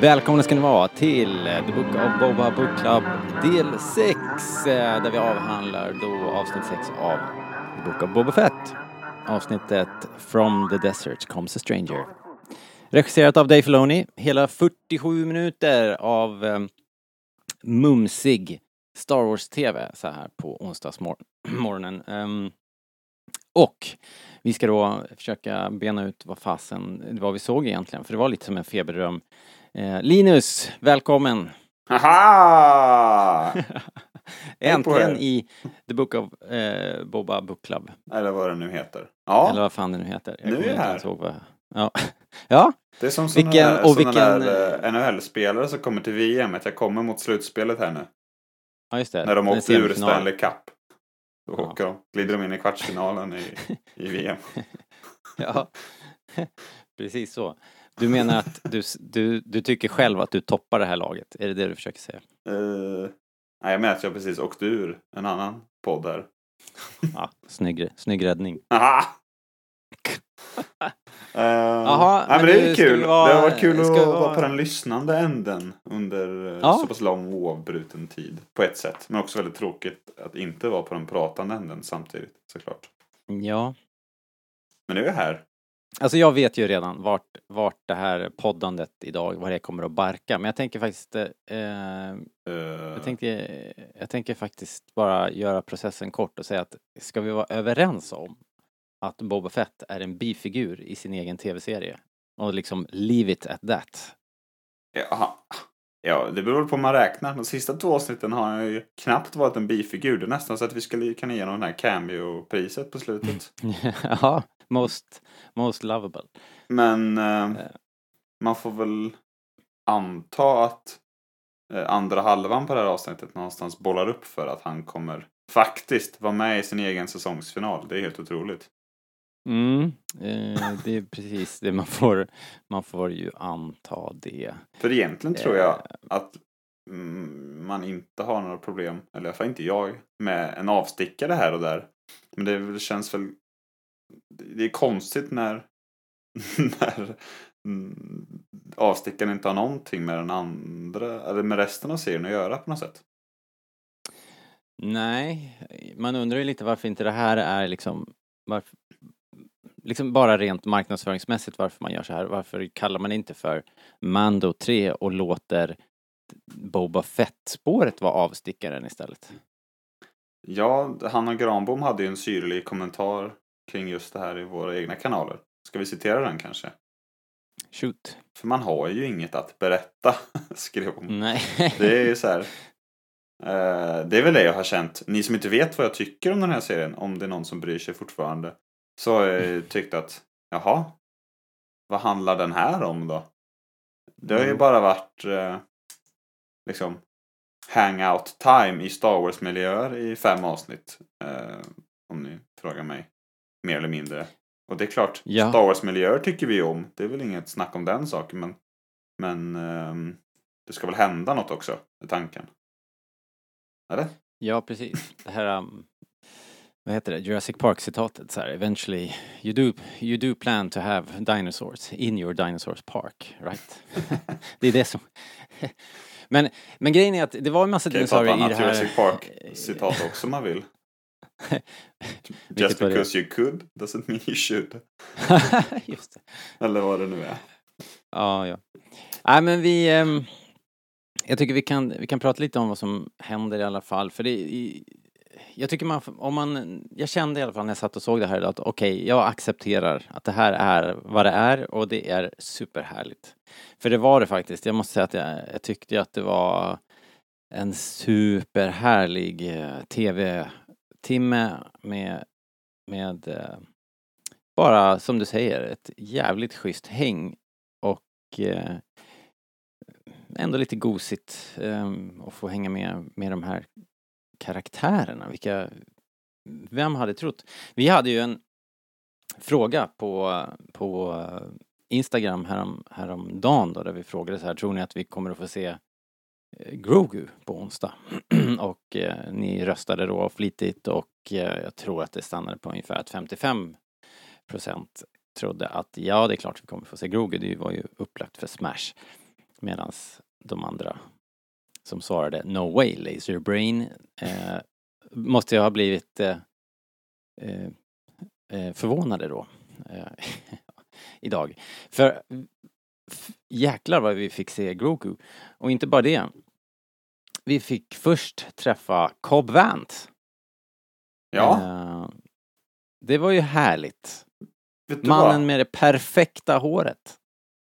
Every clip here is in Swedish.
Välkomna ska ni vara till The Book of Boba Book Club del 6 eh, där vi avhandlar då avsnitt 6 av The Book of Boba Fett. Avsnittet From the Desert Comes a Stranger. Regisserat av Dave Filoni, hela 47 minuter av um, mumsig Star Wars-TV så här på onsdagsmorgonen. Um, ehm, och vi ska då försöka bena ut vad fasen, vad vi såg egentligen, för det var lite som en feberdröm. Eh, Linus, välkommen! Haha! Äntligen i The Book of eh, Boba Book Club. Eller vad det nu heter. Ja. Eller vad fan det nu heter. Nu är jag här. Ihåg vad... Ja. ja. Det är som sådana Vilken- där, och vilken- där eh, NHL-spelare som kommer till VM. Att jag kommer mot slutspelet här nu. ja, just det. När de Det åkte ur. Stanley Cup. Då Ja. åker de, glider de in i kvartsfinalen i, i VM. Ja, precis så. Du menar att du, du, du tycker själv att du toppar det här laget? Är det det du försöker säga? Uh, nej, jag menar att jag precis åkte ur en annan podd här. Ja, snygg, snygg räddning. Uh, Jaha, nej, men men det är kul. vara- det har varit kul att vara vara- på den lyssnande änden under eh, Ja. så pass lång oavbruten tid. På ett sätt. Men också väldigt tråkigt att inte vara på den pratande änden samtidigt såklart. Ja, Men nu är jag här. Alltså jag vet ju redan vart, vart det här poddandet idag, var det kommer att barka. Men jag tänker faktiskt, eh, Uh, jag, tänkte, jag tänker faktiskt bara göra processen kort och säga att ska vi vara överens om att Boba Fett är en bifigur i sin egen tv-serie? Och liksom leave it at that. ja, ja, det beror på hur man räknar. De sista två avsnitten har han ju knappt varit en bifigur. Det är nästan så att vi skulle kunna ge honom det här cameo-priset på slutet. ja, most, most lovable. Men eh, Eh. man får väl anta att eh, andra halvan på det här avsnittet någonstans bollar upp för att han kommer faktiskt vara med i sin egen säsongsfinal. Det är helt otroligt. Mm, eh, det är precis det man får, man får ju anta det. För egentligen tror jag Eh. att mm, man inte har några problem, eller i alla fall inte jag, med en avstickare här och där. Men det känns väl... Det är konstigt när, när mm, avstickaren inte har någonting med den andra, eller med resten av serien att göra på något sätt. Nej, man undrar ju lite varför inte det här är liksom, varför, liksom bara rent marknadsföringsmässigt varför man gör så här. Varför kallar man inte för Mando 3 och låter Boba Fett-spåret vara avstickaren istället? Ja, Hanna Granbom hade ju en syrlig kommentar kring just det här i våra egna kanaler. Ska vi citera den kanske? Shoot. För man har ju inget att berätta, skrev hon. Nej. Det är ju så här. eh, det är väl det jag har känt. Ni som inte vet vad jag tycker om den här serien, om det är någon som bryr sig fortfarande. Så har jag ju tyckt att, jaha, vad handlar den här om då? Det har ju Mm. bara varit eh, liksom hangout time i Star Wars-miljöer i fem avsnitt. Eh, om ni frågar mig. Mer eller mindre. Och det är klart, Ja. Star Wars-miljöer tycker vi om. Det är väl inget snack om den saken. Men, men ehm, det ska väl hända något också, är tanken. Eller? Ja, precis. Det här, um, vad heter det, Jurassic Park-citatet så här, eventually you do, you do plan to have dinosaurs in your dinosaurs park, right? det är det som... men, men grejen är att det var en massa dinosaurier i det här... Jurassic Park-citat också om man vill. Just because you could doesn't mean you should. Just det. Eller vad det nu är. Ja, ja. Nej, men vi... ehm, jag tycker vi kan, vi kan prata lite om vad som händer i alla fall. För det, i, jag tycker man, om man, jag kände i alla fall när jag satt och såg det här att okej, jag accepterar att det här är vad det är och det är superhärligt. För det var det faktiskt. Jag måste säga att jag, jag tyckte att det var en superhärlig eh, timme med, med eh, bara som du säger ett jävligt schysst häng och eh, ändå lite gosigt eh, att få hänga med med de här karaktärerna. Vilka, vem hade trott? Vi hade ju en fråga på, på eh, Instagram härom, häromdagen då där vi frågade så här, tror ni att vi kommer att få se Eh, Grogu på onsdag? och eh, ni röstade då flitigt och eh, jag tror att det stannade på ungefär att 55 procent trodde att ja, det är klart vi kommer få se Grogu, det var ju upplagt för Smash. Medan de andra som svarade No way laser brain eh, måste jag ha blivit eh, eh, eh, förvånade då. Eh, idag. För jäklar vad vi fick se Grogu. Och inte bara det. Vi fick först träffa Cobb Vant. Ja. Uh, det var ju härligt. Mannen vad? med det perfekta håret.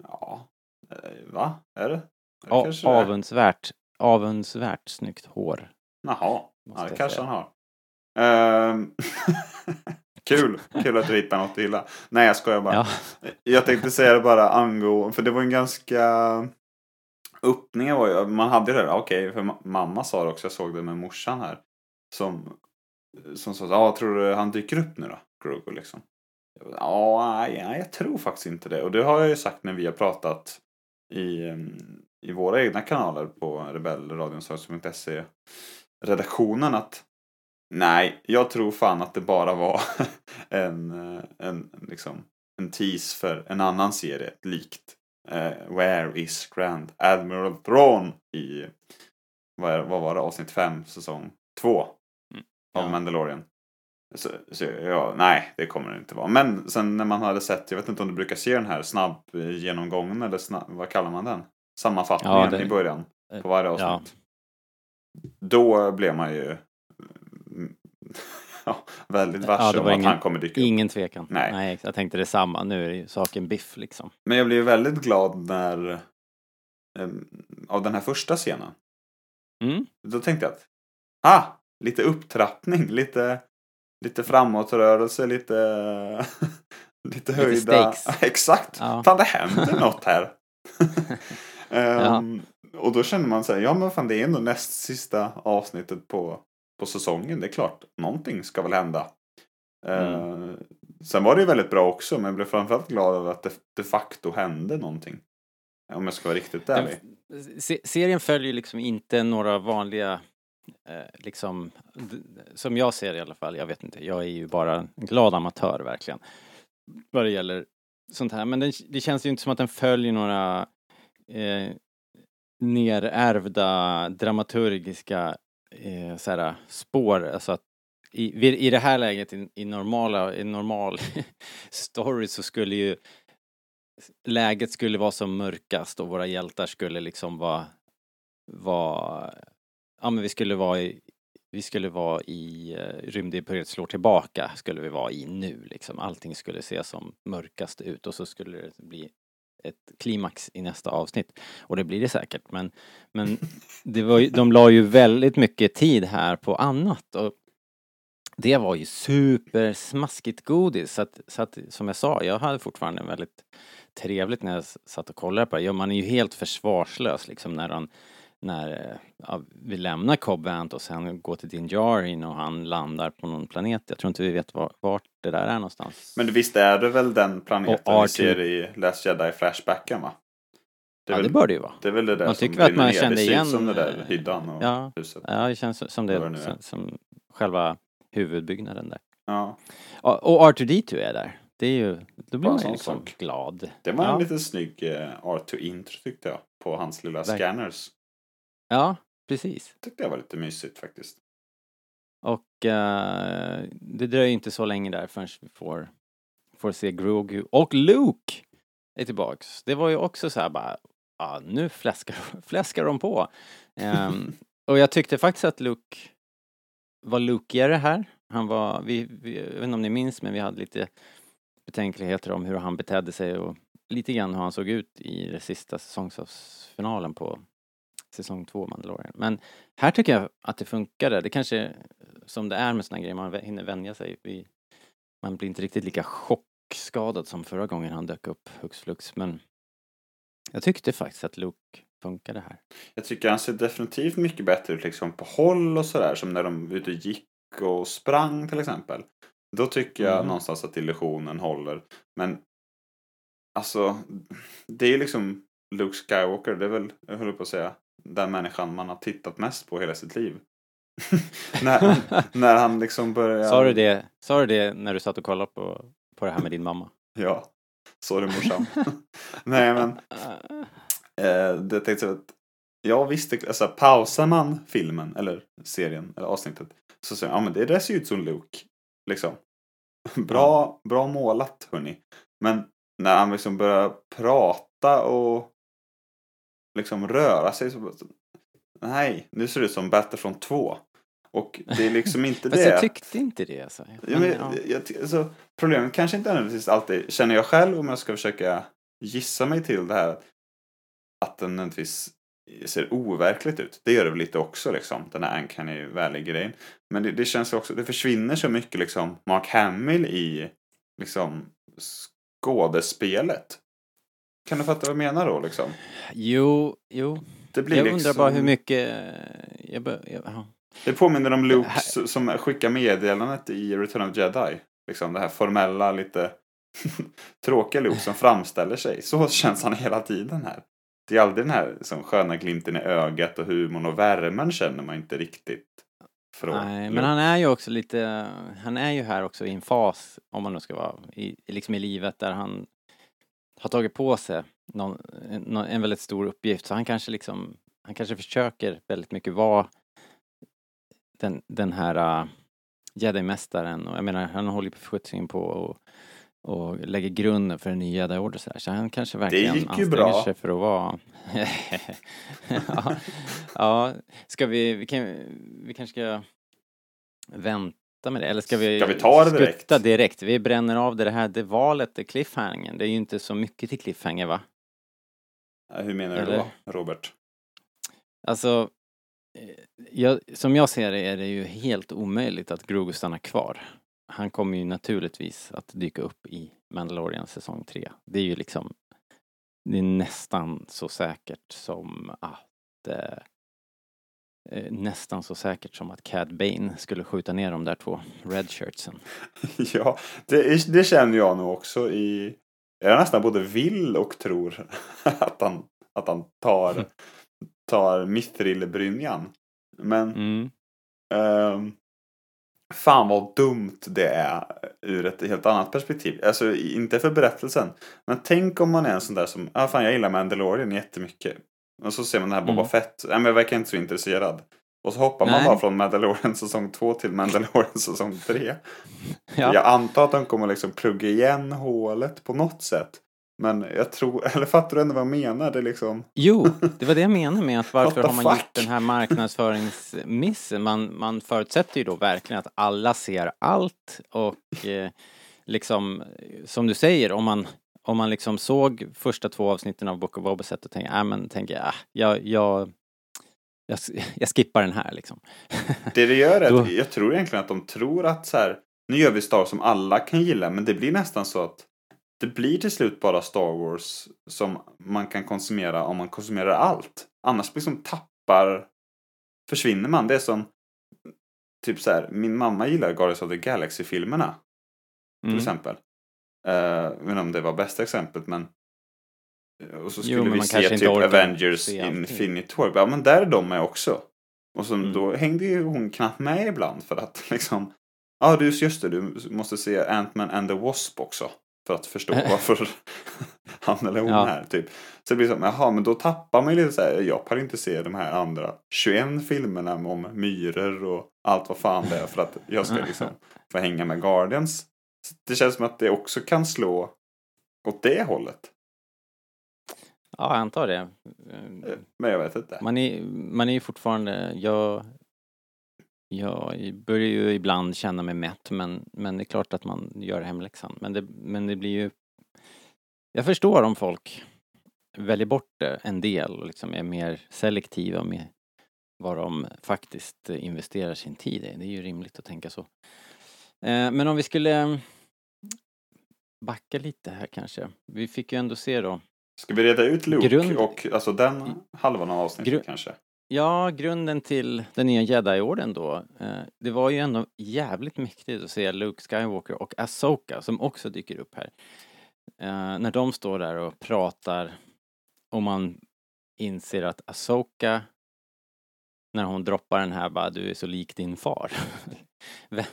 Ja, eh, va? Är det? Ja, avundsvärt, avundsvärt snyggt hår. Jaha, ja, det kanske han har. Uh, Kul! Kul att du hittar något att gilla. Nej, jag skojar bara. Ja. Jag tänkte säga det bara angående, för det var en ganska... Öppningen var ju, man hade det där, okej, okay, för mamma sa det också, jag såg det med morsan här. Som, som sa, ja, tror du han dyker upp nu då? Grogu liksom. Ja, nej, jag tror faktiskt inte det. Och det har jag ju sagt när vi har pratat i, i våra egna kanaler på rebellradionsörjs.se redaktionen att Nej, jag tror fan att det bara var en, eh, en, liksom, en tease för en annan serie likt uh, Where is Grand Admiral Thrawn i vad, vad var det, avsnitt 5, säsong 2 mm. av ja. Mandalorian. Så, så, ja, nej, det kommer det inte vara. Men sen när man hade sett, jag vet inte om du brukar se den här snabb genomgången eller snabb, vad kallar man den? Sammanfattningen ja, det, i början på varje avsnitt. Ja. Då blev man ju ja, väldigt varse ja, om ingen, att han kommer dyka upp. Ingen tvekan. Nej. Nej, jag tänkte detsamma. Nu är det ju saken biff liksom. Men jag blev väldigt glad när eh, av den här första scenen. Mm. Då tänkte jag att, ah, lite upptrappning, lite, lite framåtrörelse, lite, lite höjda. Lite Exakt. Ja. Fan, det händer något här. um, ja. Och då känner man sig, ja men fan det är ändå näst sista avsnittet på på säsongen. Det är klart, någonting ska väl hända. Mm. Uh, sen var det ju väldigt bra också, men jag blev framförallt glad över att det de facto hände någonting. Om jag ska vara riktigt ärlig. serien följer liksom inte några vanliga, eh, liksom, som jag ser det i alla fall, jag vet inte, jag är ju bara en glad amatör verkligen. Vad det gäller sånt här, men den, det känns ju inte som att den följer några eh, nerärvda dramaturgiska eh, så spår, alltså att i, i det här läget i, i normala, i normal story så skulle ju läget skulle vara som mörkast och våra hjältar skulle liksom vara, vara ja men vi skulle vara i, vi skulle vara i uh, rymdimperiet slår tillbaka skulle vi vara i nu liksom. Allting skulle se som mörkast ut och så skulle det bli ett klimax i nästa avsnitt. Och det blir det säkert men, men det var ju, de la ju väldigt mycket tid här på annat och det var ju supersmaskigt godis så att, så att som jag sa, jag hade fortfarande väldigt trevligt när jag satt och kollade på det. Ja, man är ju helt försvarslös liksom när han när ja, vi lämnar Cobb Vant och sen går till Din Djarin och han landar på någon planet. Jag tror inte vi vet var, vart det där är någonstans. Men visst är det väl den planeten vi ser i Last Jedi Flashbacken va? Det ja, väl, det bör det ju vara. Det är väl det där man som tycker att man kände det igen... som det där hyddan och ja, huset. Ja, det känns som det, det som, som själva huvudbyggnaden där. Ja. Och R2D2 är där. Det är ju, då blir man ju liksom sak. glad. Det var ja. en lite snygg uh, R2-intro tyckte jag. På hans lilla Verkligen. scanners. Ja, precis. Tyckte jag var lite mysigt faktiskt. Och uh, det dröjer inte så länge där förrän vi får, får se Grogu och Luke är tillbaks. Det var ju också så här bara, ja nu fläskar, fläskar de på. Um, och jag tyckte faktiskt att Luke var Lukigare här. Han var, vi, vi, jag vet inte om ni minns, men vi hade lite betänkligheter om hur han betedde sig och lite grann hur han såg ut i det sista säsongsfinalen på säsong två Mandalorian. Men här tycker jag att det funkade. Det kanske som det är med såna grejer, man hinner vänja sig. Vi, man blir inte riktigt lika chockskadad som förra gången han dök upp hux flux. Men jag tyckte faktiskt att Luke funkade här. Jag tycker han ser definitivt mycket bättre ut liksom på håll och sådär. Som när de ute gick och sprang till exempel. Då tycker jag mm. någonstans att illusionen håller. Men alltså, det är ju liksom Luke Skywalker, det är väl, jag höll på att säga, den människan man har tittat mest på hela sitt liv. när, när han liksom börjar... Sa du, det, sa du det när du satt och kollade på, på det här med din mamma? ja. Sorry morsan. Nej men. Eh, det tänkte jag att, ja visst, alltså, pausar man filmen, eller serien, eller avsnittet, så säger man, ja men det där ser ut som Luke. Liksom. Bra, bra målat, hörni. Men när han liksom börjar prata och liksom röra sig så Nej, nu ser det ut som Battlefront 2. Och det är liksom inte Fast det. jag tyckte inte det alltså. Ja, men, jag, ty- alltså, problemet kanske inte nödvändigtvis alltid, känner jag själv om jag ska försöka gissa mig till det här, att den nödvändigtvis ser overkligt ut. Det gör det väl lite också liksom, den här uncanny valley-grejen. Men det, det känns också, det försvinner så mycket liksom Mark Hamill i liksom skådespelet. Kan du fatta vad jag menar då liksom? Jo, jo. Det blir Jag liksom, undrar bara hur mycket... Jag bör, jag, ja. Det påminner om Luke Här- som skickar meddelandet i Return of Jedi. Liksom det här formella, lite tråkiga Luke som framställer sig. Så känns han hela tiden här. Det är aldrig den här liksom, sköna glimten i ögat och humorn och värmen känner man inte riktigt. Från Nej, Luke. men han är ju också lite, han är ju här också i en fas, om man nu ska vara, i, liksom i livet där han har tagit på sig någon, en, en väldigt stor uppgift. Så han kanske liksom, han kanske försöker väldigt mycket vara den, den här uh, jedi-mästaren och jag menar, han håller ju på förskjutsningen på och, och lägger grunden för en ny jedi-order så, här. så han kanske verkligen anstränger bra. sig för att vara... ja, ja, ska vi, vi, kan, vi kanske ska vänta med det, eller ska vi, Ska vi ta det direkt? direkt? Vi bränner av det, det här, det valet, det cliffhangern, det är ju inte så mycket till cliffhanger va? Ja, Hur menar du Eller? då, Robert? Alltså, eh, jag, som jag ser det är det ju helt omöjligt att Grogu stannar kvar. Han kommer ju naturligtvis att dyka upp i Mandalorian säsong 3. Det är ju liksom, det är nästan så säkert som att eh, eh, nästan så säkert som att Cad Bane skulle skjuta ner de där två redshirtsen. ja, det, det känner jag nog också i... Jag nästan både vill och tror att han, att han tar, tar mithril-brynjan. Men Mm. Ehm, fan vad dumt det är ur ett helt annat perspektiv. Alltså inte för berättelsen. Men tänk om man är en sån där som, ja ah, fan jag gillar Mandalorian jättemycket. Och så ser man den här Boba Mm. Fett. Nej men jag verkar inte så intresserad. Och så hoppar man Nej. bara från Mandalorian säsong 2 till Mandalorian säsong 3. Ja. Jag antar att de kommer liksom plugga igen hålet på något sätt. Men jag tror, eller fattar du ändå vad jag menar? Det liksom... Jo, det var det jag menade med att varför har man fuck? gjort den här marknadsföringsmissen? Man, man förutsätter ju då verkligen att alla ser allt och eh, liksom, som du säger, om man, om man liksom såg första två avsnitten av Book of Boba Fett och tänkte, äh, men tänker jag, äh, jag, jag, jag, jag skippar den här liksom. Det det gör är att jag tror egentligen att de tror att så här, nu gör vi Star Wars som alla kan gilla, men det blir nästan så att det blir till slut bara Star Wars som man kan konsumera om man konsumerar allt. Annars liksom tappar, försvinner man. Det är som, typ så här, min mamma gillar Guardians of the Galaxy-filmerna till Mm. exempel. Uh, jag vet inte om det var bästa exemplet, men och så Jo, skulle men vi se typ Avengers. Infinity War. Ja, men där är de med också. Och så, Mm. då hängde ju hon knappt med ibland för att liksom Ja, du, just det, du måste se Ant-Man and the Wasp också. För att förstå varför han eller hon Ja. är typ. Så det blir som, jaha, men då tappar man ju lite så här, jag kan inte se de här andra 21 filmerna om myror och allt vad fan det är för att jag ska liksom få hänga med Guardians. Det känns som att det också kan slå åt det hållet. Ja, jag antar det. Eh, Men jag vet inte. Man är, man är ju fortfarande, jag, jag börjar ju ibland känna mig mätt men, men det är klart att man gör hemläxan. Men det, men det blir ju, jag förstår om folk väljer bort det en del och liksom är mer selektiva med vad de faktiskt investerar sin tid i. Det är ju rimligt att tänka så. Eh, Men om vi skulle backa lite här kanske. Vi fick ju ändå se då Ska vi reda ut Luke Grund- och alltså den halvan av avsnittet Gru- kanske? Ja, grunden till den nya Jedi-orden då. Eh, det var ju ändå jävligt mäktigt att se Luke Skywalker och Asoka som också dyker upp här. Eh, när de står där och pratar och man inser att Asoka när hon droppar den här bara du är så lik din far. vem,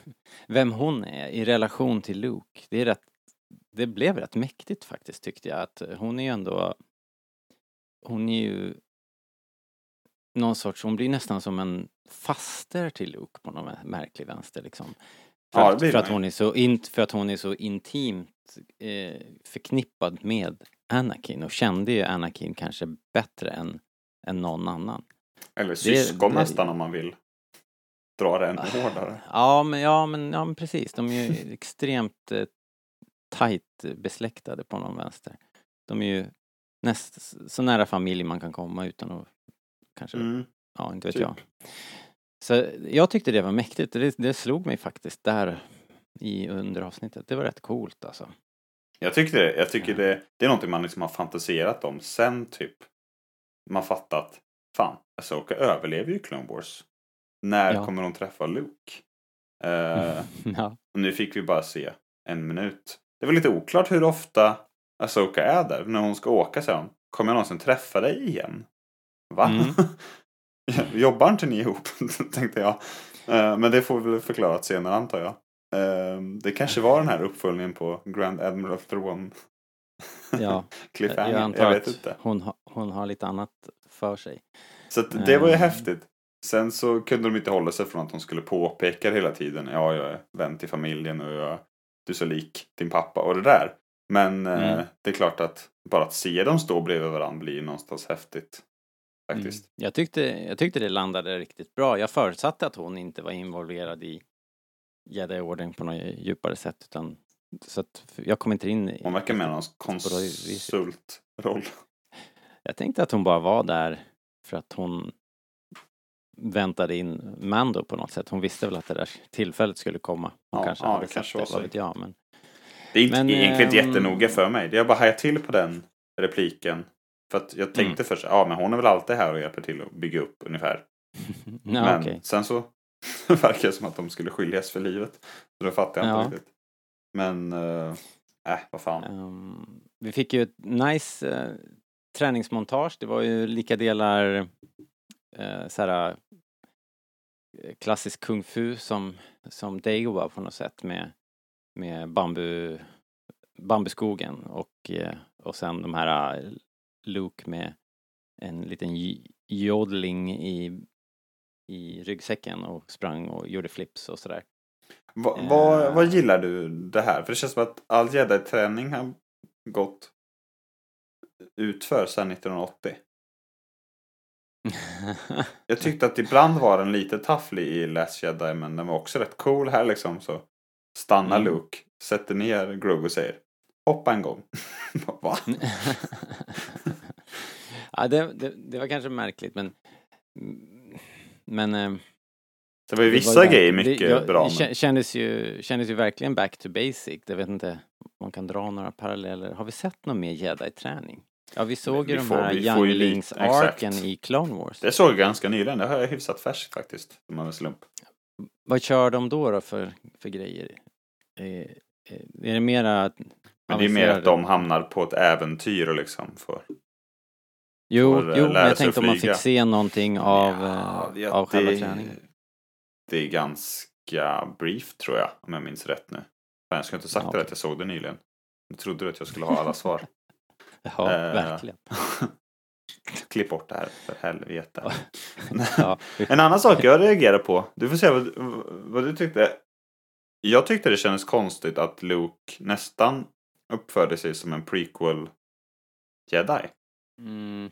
vem hon är i relation till Luke. Det är rätt, det blev rätt mäktigt faktiskt tyckte jag att hon är ju ändå hon är ju någon sorts, hon blir nästan som en faster till Luke på någon märklig vänster liksom. För, Ja, att, för, att hon är så in, för att hon är så intimt eh, förknippad med Anakin och kände ju Anakin kanske bättre än, än någon annan. Eller syskon det- nästan om man vill dra det ännu hårdare. Ja men, ja, men, ja, men precis, de är ju extremt eh, tajt besläktade på någon vänster. De är ju näst, så nära familj man kan komma utan att kanske, Mm, ja inte vet typ. jag. Så jag tyckte det var mäktigt, det, det slog mig faktiskt där i under avsnittet. Det var rätt coolt alltså. Jag tycker det. Jag tycker det, det är någonting man liksom har fantiserat om sen typ man fattat fan, Asoka överlever ju Clone Wars. När Ja. kommer hon träffa Luke? Eh, ja. och nu fick vi bara se en minut. Det var lite oklart hur ofta Asoka är där. När hon ska åka sen. Kommer jag någonsin träffa dig igen? Va? Mm. Jobbar inte ni ihop? Tänkte jag. Eh, men det får vi väl förklarat senare antar jag. Eh, det kanske var den här uppföljningen på Grand Admiral Thrawn ja. Jag Jag, antar vet att inte. hon, ha, hon har lite annat för sig. Så det var ju häftigt. Sen så kunde de inte hålla sig från att hon skulle påpeka det hela tiden. Ja, jag är vän till familjen och jag, du är så lik din pappa och det där. Men eh, Mm. det är klart att bara att se dem stå bredvid varandra blir någonstans häftigt. Faktiskt. Mm. Jag, tyckte, jag tyckte det landade riktigt bra. Jag förutsatte att hon inte var involverad i Jedi-orden på något djupare sätt utan så att jag kom inte in i... Hon verkar med någon på det viset. konsultroll. Jag tänkte att hon bara var där för att hon väntade in Mando på något sätt. Hon visste väl att det där tillfället skulle komma. Hon Ja, kanske ja, hade det kanske det, var så. vad vet jag. Men... Det är inte, Men, egentligen inte ehm, jättenoga för mig. Jag bara hajade till på den repliken. För att jag tänkte Mm. först, ja men hon är väl alltid här och hjälper till att bygga upp ungefär. ja, men okej. sen så verkar det som att de skulle skiljas för livet. Så då fattar jag Ja. inte riktigt. Men, äh, äh vad fan. Ehm, vi fick ju ett nice eh, träningsmontage. Det var ju lika delar uh, såhär eh, klassisk kung fu som, som Dagobah på något sätt med, med bambu, bambuskogen och, eh, och sen de här eh, Luke med en liten jodling i, i ryggsäcken och sprang och gjorde flips och sådär. Va, Eh. vad, vad gillar du det här? För det känns som att all jedi-träning har gått utför sedan 1980. Jag tyckte att ibland var den lite tafflig i Last Jedi men den var också rätt cool här liksom. Så stannar Mm. Luke, sätter ner Grogu och säger hoppa en gång. Va? ja, det, det, det var kanske märkligt men men eh, Det var ju det vissa var ju- grejer det- mycket jag- bra. Det kändes ju, kändes ju verkligen back to basic. Jag vet inte om man kan dra några paralleller. Har vi sett någon mer jedi-träning? Ja, vi såg ju vi de får- här younglings-arken i Clone Wars. Det såg jag ganska nyligen. Det har jag hyfsat färskt faktiskt. Om man en slump. Vad kör de då, då för, för grejer? Eh, eh, är det mera... Men det är mer att de hamnar på ett äventyr och liksom får... Jo, får, eh, jo men lära jag tänkte om man fick se någonting av, Ja, eh, ja, av själva det- träningen. Det är ganska brief tror jag, om jag minns rätt nu. Fan, jag skulle inte sagt Ja, det okej. att jag såg det nyligen. Jag trodde att jag skulle ha alla svar. Ja, Eh, verkligen. Klipp bort det här, för helvete. Ja. En annan sak jag reagerar på, du får säga vad, vad du tyckte. Jag tyckte det kändes konstigt att Luke nästan uppförde sig som en prequel jedi. Mhm.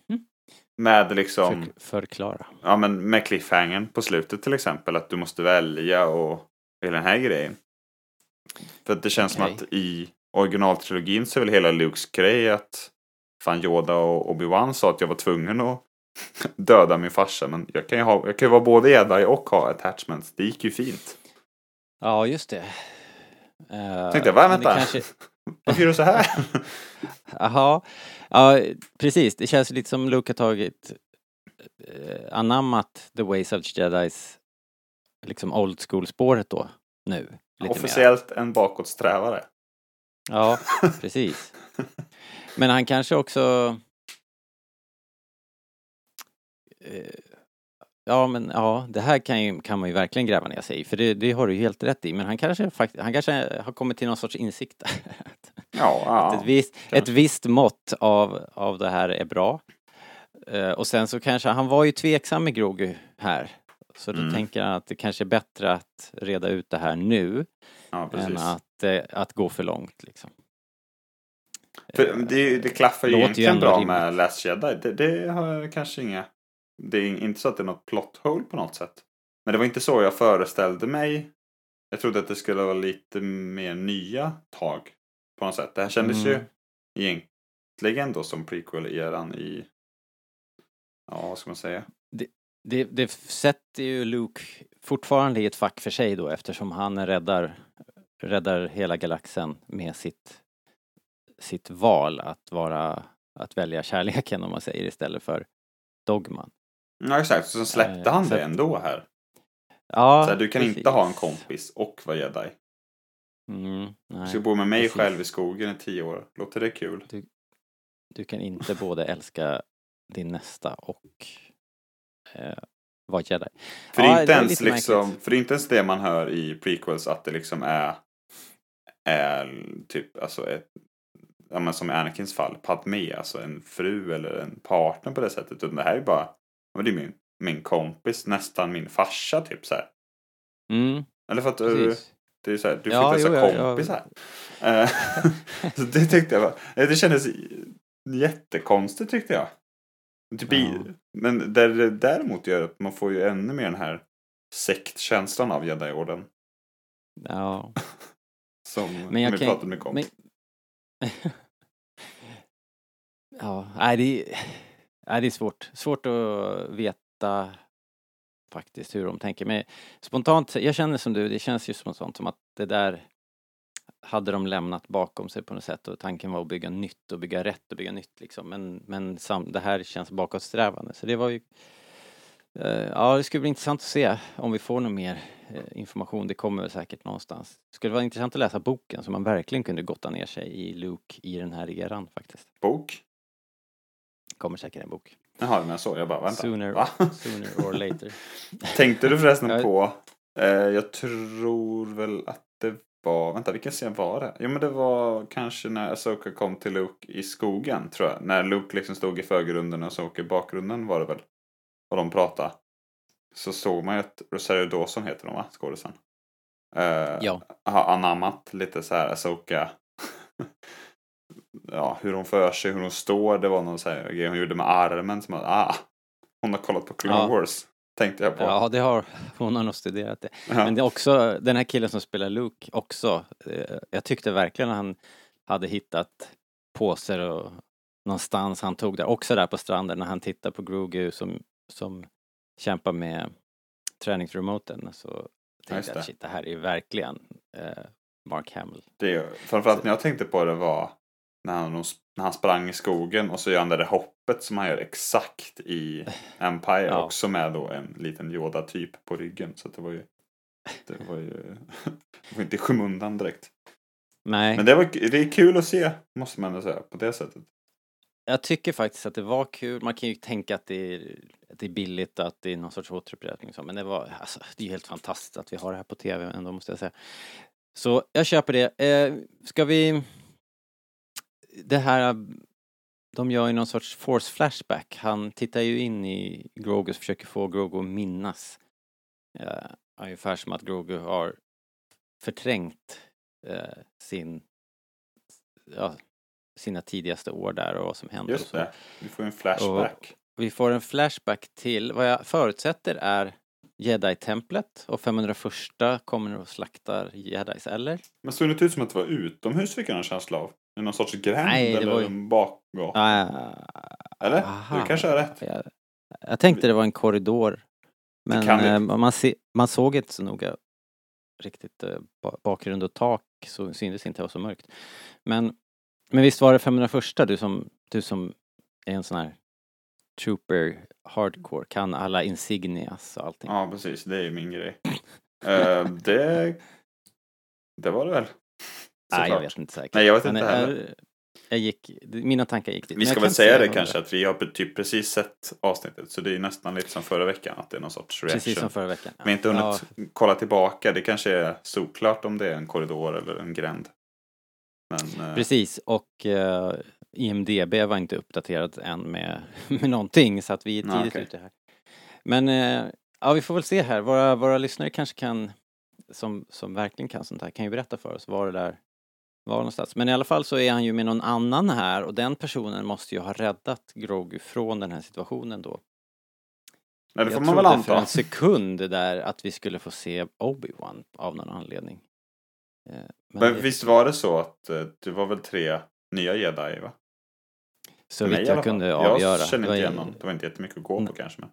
Med liksom, För, förklara. ja men med cliffhangern på slutet till exempel. Att du måste välja och hela den här grejen. För att det känns som Okej. att i originaltrilogin så är väl hela Lukes grej att fan Yoda och Obi-Wan sa att jag var tvungen att döda min farsa. Men jag kan ju, ha, jag kan ju vara både jedi och ha attachments. Det gick ju fint. Ja, just det. Uh, Tänkte jag, va, vänta. Kanske... Varför gör du så här? Jaha. Ja, precis. Det känns lite som Luke har tagit eh, anammat The Ways of Jedis liksom old school-spåret då, nu. Lite mer. Officiellt en bakåtsträvare. Ja, precis. Men han kanske också... Eh, Ja, men ja, det här kan, ju, kan man ju verkligen gräva ner sig i, för det, det har du ju helt rätt i. Men han kanske, fakt- han kanske har kommit till någon sorts insikt där. Ja, Att ja. ett, visst, ett visst mått av, av det här är bra. Eh, och sen så kanske, han var ju tveksam med Grogu här. Så då Mm. tänker han att det kanske är bättre att reda ut det här nu Ja, än att, eh, att gå för långt liksom. För det, det klaffar ju egentligen bra rimligt. med Last Jedi. Det, det har kanske inga... Det är inte så att det är något plot hole på något sätt. Men det var inte så jag föreställde mig. Jag trodde att det skulle vara lite mer nya tag. På något sätt. Det här kändes Mm. ju egentligen då som prequel-eran i... Ja, vad ska man säga? Det, det sätter ju Luke fortfarande i ett fack för sig då eftersom han räddar, räddar hela galaxen med sitt, sitt val att vara, att välja kärleken om man säger istället för dogman. Ja, exakt. Så släppte Eh, han så det ändå här. Ja, Så här, du kan precis. inte ha en kompis och vara jedi. Mm, Du nej. ska bo med mig precis. själv i skogen i tio år. Låter det kul? Du kan inte både älska din nästa och eh, vara jedi. För, Ja, inte ens liksom, för inte ens det man hör i prequels att det liksom är, är typ alltså ett, ja, men som i Anakins fall, Padme, alltså en fru eller en partner på det sättet. Utan det här är bara, ja, det är min, min kompis, nästan min farsa typ så här. Mm, Eller för att du, precis. det är så här, du Ja, inte jo, ens ja, kompisar. Eh, så det tyckte jag var, eh, det kändes jättekonstigt tyckte jag. Typ i. Men där det däremot gör att man får ju ännu mer den här sektkänslan av Jedi-orden. Ja. Som Men jag vi kan- pratade mycket om. men- Ja, nej det, är, nej det är svårt. Svårt att veta faktiskt hur de tänker. Men spontant, jag känner som du, det känns ju spontant som att det där hade de lämnat bakom sig på något sätt och tanken var att bygga nytt och bygga rätt och bygga nytt liksom. Men, men sam, det här känns bakåtsträvande. Så det var ju Ja, det skulle bli intressant att se om vi får någon mer eh, information. Det kommer väl säkert någonstans. Det skulle vara intressant att läsa boken så man verkligen kunde gotta ner sig i Luke i den här eran faktiskt. Bok? Kommer säkert en bok. Jaha, men så. Jag bara, vänta. Sooner, Va? sooner or later. Tänkte du förresten Jag- på, eh, jag tror väl att det var, vänta vilken scen var det? Jo men det var kanske när Asoka kom till Luke i skogen tror jag. När Luke liksom stod i förgrunden och Asoka i bakgrunden var det väl. Och de pratade. Så såg man ju att Rosario Dawson heter hon va, skådisen. Eh, Ja. Har anammat lite så här Asoka. ja, hur hon för sig, hur hon står. Det var någon så här grej hon gjorde med armen som att, ah, hon har kollat på Clone Ja. Wars. Tänkte jag på. Ja, det har hon har nog studerat det. Ja. Men det är också, den här killen som spelar Luke också, eh, jag tyckte verkligen att han hade hittat påser och någonstans han tog där, också där på stranden när han tittar på Grogu som, som kämpar med träningsremoten så tänkte jag att shit, det här är verkligen eh, Mark Hamill. Det, framförallt när jag tänkte på det var när han, när han sprang i skogen och så gör han det där hoppet som han gör exakt i Empire. Ja. Också med då en liten Yoda-typ på ryggen. Så det var ju... Det var ju... det var inte i skymundan direkt. Nej, Men det, var, det är kul att se, måste man ändå säga, på det sättet jag tycker faktiskt att det var kul. Man kan ju tänka att det är, att det är billigt, att det är någon sorts återupprepning men det var, alltså, det är ju helt fantastiskt att vi har det här på tv ändå måste jag säga. Så jag köper det. Eh, ska vi... Det här, de gör ju någon sorts force flashback. Han tittar ju in i Grogu och försöker få Grogu att minnas. Eh, ungefär som att Grogu har förträngt eh, sin, ja, sina tidigaste år där och vad som hände. och Just det. Vi får en flashback. Vi får en flashback till vad jag förutsätter är Jedi-templet och 501 kommer och slaktar Jedis, eller? Men såg det inte ut som att det var utomhus fick jag en känsla av? I någon sorts gränd Nej, det eller var ju- en bakgata? Ah, Eller? aha. Du kanske har rätt. Jag, jag tänkte det var en korridor. Men eh, man, se, man såg inte så noga riktigt eh, ba- bakgrund och tak så syntes inte, det var så mörkt. Men, men visst var det 501 du som, du som är en sån här trooper hardcore, kan alla insignias och allting. Ja, precis. Det är ju min grej. Eh, det... Det var det väl? Nej, jag Såklart. vet inte säkert. Nej, jag vet Men, inte heller. Jag gick, mina tankar gick dit. Men Vi jag ska väl säga det kanske att vi har typ precis sett avsnittet. Så det är nästan lite som förra veckan. Att det är någon sorts reaction. Precis som förra veckan. Vi har inte hunnit Ja, kolla tillbaka. Det kanske är solklart om det är en korridor eller en gränd. Men eh, precis, och eh, IMDB var inte uppdaterat än med, med någonting så att vi är tidigt okej. ute här. Men eh, ja, vi får väl se här. Våra, våra lyssnare kanske kan, som, som verkligen kan sånt här, kan ju berätta för oss var det där var någonstans. Men i alla fall så är han ju med någon annan här och den personen måste ju ha räddat Grogu från den här situationen då. Nej, det får Jag man väl trodde för anta. en sekund där att vi skulle få se Obi-Wan av någon anledning. Eh, Men, Men visst var det så att eh, det var väl tre nya jedi va? så vitt jag kunde avgöra. Jag känner inte igen någon. Det var inte jättemycket att gå Nej. på kanske. Men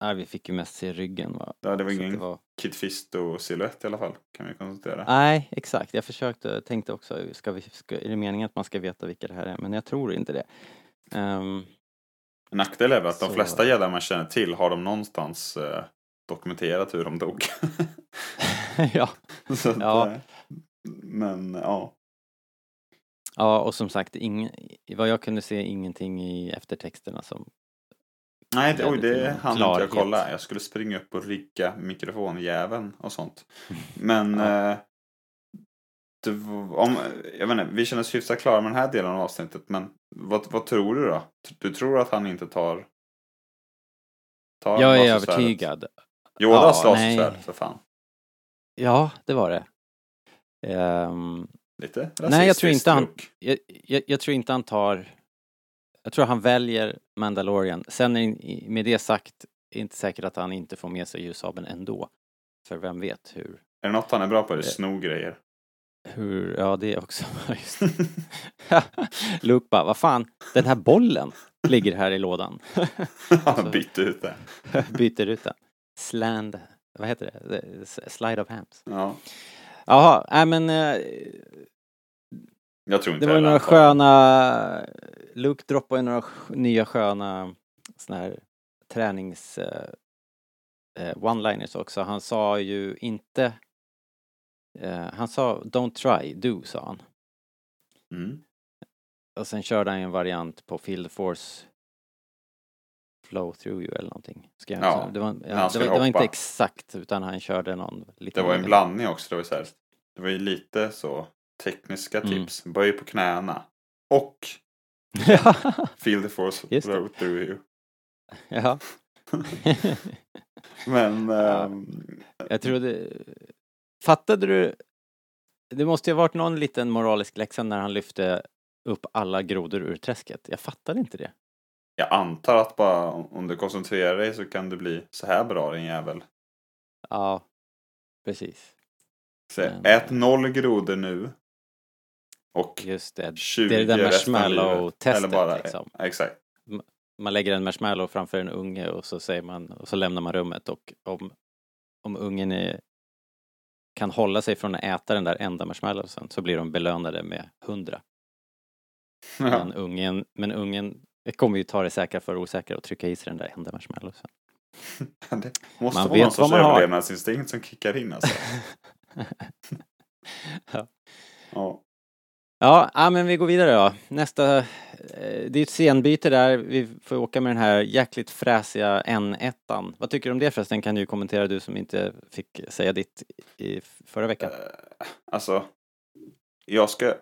Nej, vi fick ju mest se ryggen. Va? ja, det var Så ingen det var... Kit Fisto-silhuett i alla fall. Kan vi konstatera. Nej, exakt. Jag försökte, tänkte också, ska vi, ska, är det meningen att man ska veta vilka det här är? Men jag tror inte det. Ehm, En nackdel är väl att de Så- flesta jedi man känner till har de någonstans eh, dokumenterat hur de dog. ja. så att, Ja. Men ja. ja, och som sagt, ing, vad jag kunde se ingenting i eftertexterna som... Nej, det, oj, det hann inte jag kolla. Jag skulle springa upp och rigga mikrofonjäveln och sånt. Men Ja. eh, det, om, jag vet inte, vi känner oss hyfsat klara med den här delen av avsnittet. Men vad, vad tror du då? Du tror att han inte tar... tar Jag är övertygad. Yodas Ja, nej. för fan. Ja, det var det. Ehm, Lite Nej, jag tror inte han- jag, jag, jag tror inte han tar... Jag tror han väljer Mandalorian. Sen är med det sagt, är inte säkert att han inte får med sig ljussabeln ändå. För vem vet hur... Är det något han är bra på är det Eh. sno grejer. hur ja, det också... Just. Luke bara, vad fan, den här bollen ligger här i lådan. han bytte ut det. Byter ut den. Sland... Vad heter det? S- Slide of hands. Ja, Jaha, nej men... eh, jag tror inte Det var några sköna... Luke droppade några nya sköna såna här tränings... eh, eh, one-liners också. Han sa ju inte... eh, han sa don't try, do sa han. Mm. Och sen körde han en variant på the Force Flow through you eller någonting. Ska jag, Ja, det var, han ja, det, var, det var inte exakt utan han körde någon lite Det var en blandning också. Det var, så här, det var ju lite så tekniska Mm. tips. Böj på knäna. Och feel the force flow through you. ja. Men... Ehm, Jag trodde... Fattade du? Det måste ju ha varit någon liten moralisk läxa när han lyfte upp alla grodor ur träsket. Jag fattade inte det. Jag antar att bara om du koncentrerar dig så kan det bli så här bra din jävel. Ja, precis. Så, Men- ät noll grodor nu. Och Just det. 20 Det är det där marshmallow-testet, bara, liksom. Exakt. Man lägger en marshmallow framför en unge och så säger man, och så lämnar man rummet och om, om ungen är, kan hålla sig från att äta den där enda marshmallowsen så blir de belönade med hundra. Ja. Men ungen, men ungen kommer ju ta det säkra för osäkra och trycka i sig den där enda marshmallowsen. Det måste Man vara någon sorts har. överlevnadsinstinkt som kickar in alltså. Ja. Ja. Ja, ja, men vi går vidare då. Nästa, eh, det är ett scenbyte där. Vi får åka med den här jäkligt fräsiga N1. Vad tycker du om det förresten? Kan du kommentera du som inte fick säga ditt i förra veckan. Eh, Alltså, jag ska...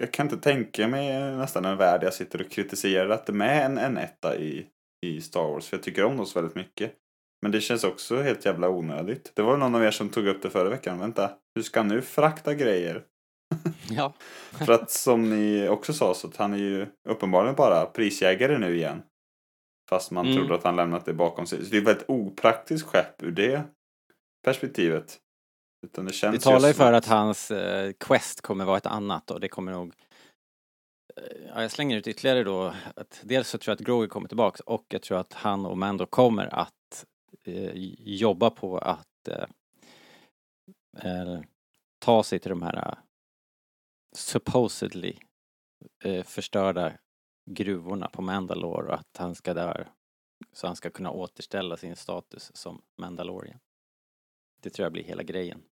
Jag kan inte tänka mig nästan en värld jag sitter och kritiserar att det är med en, en etta i, i Star Wars. För jag tycker om dem så väldigt mycket. Men det känns också helt jävla onödigt. Det var någon av er som tog upp det förra veckan. Vänta, hur ska han nu frakta grejer? Ja. För att som ni också sa så att han är ju uppenbarligen bara prisjägare nu igen. Fast man Mm. trodde att han lämnat det bakom sig. Så det är ett väldigt opraktiskt skepp ur det perspektivet. Utan det känns Vi talar ju för att hans eh, quest kommer vara ett annat och det kommer nog eh, Ja, jag slänger ut ytterligare då att dels så tror jag att Grogu kommer tillbaks och jag tror att han och Mando kommer att eh, jobba på att eh, eh, ta sig till de här eh, supposedly eh, förstörda gruvorna på Mandalore och att han ska där så han ska kunna återställa sin status som Mandalorian. Det tror jag blir hela grejen.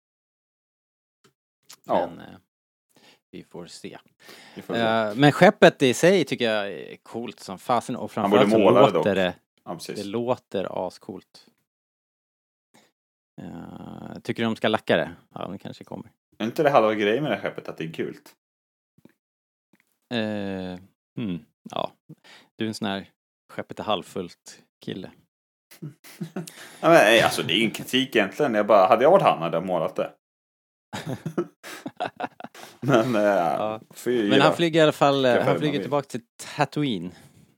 Ja. Men eh, vi får se. Vi får se. Eh, men skeppet i sig tycker jag är coolt som fasen och framförallt så låter dock. det, ja, det låter ascoolt. Uh, tycker du de ska lacka det? Ja, det kanske kommer. Är inte det halva grejen med det här skeppet att det är gult? Eh, Mm. Ja, du är en sån här skeppet är halvfullt kille. Ja, men, alltså det är ingen kritik egentligen. Jag bara, hade jag varit han hade jag målat det. men, eh, Ja. Men han flyger i alla fall, eh, han flyger tillbaka till Tatooine.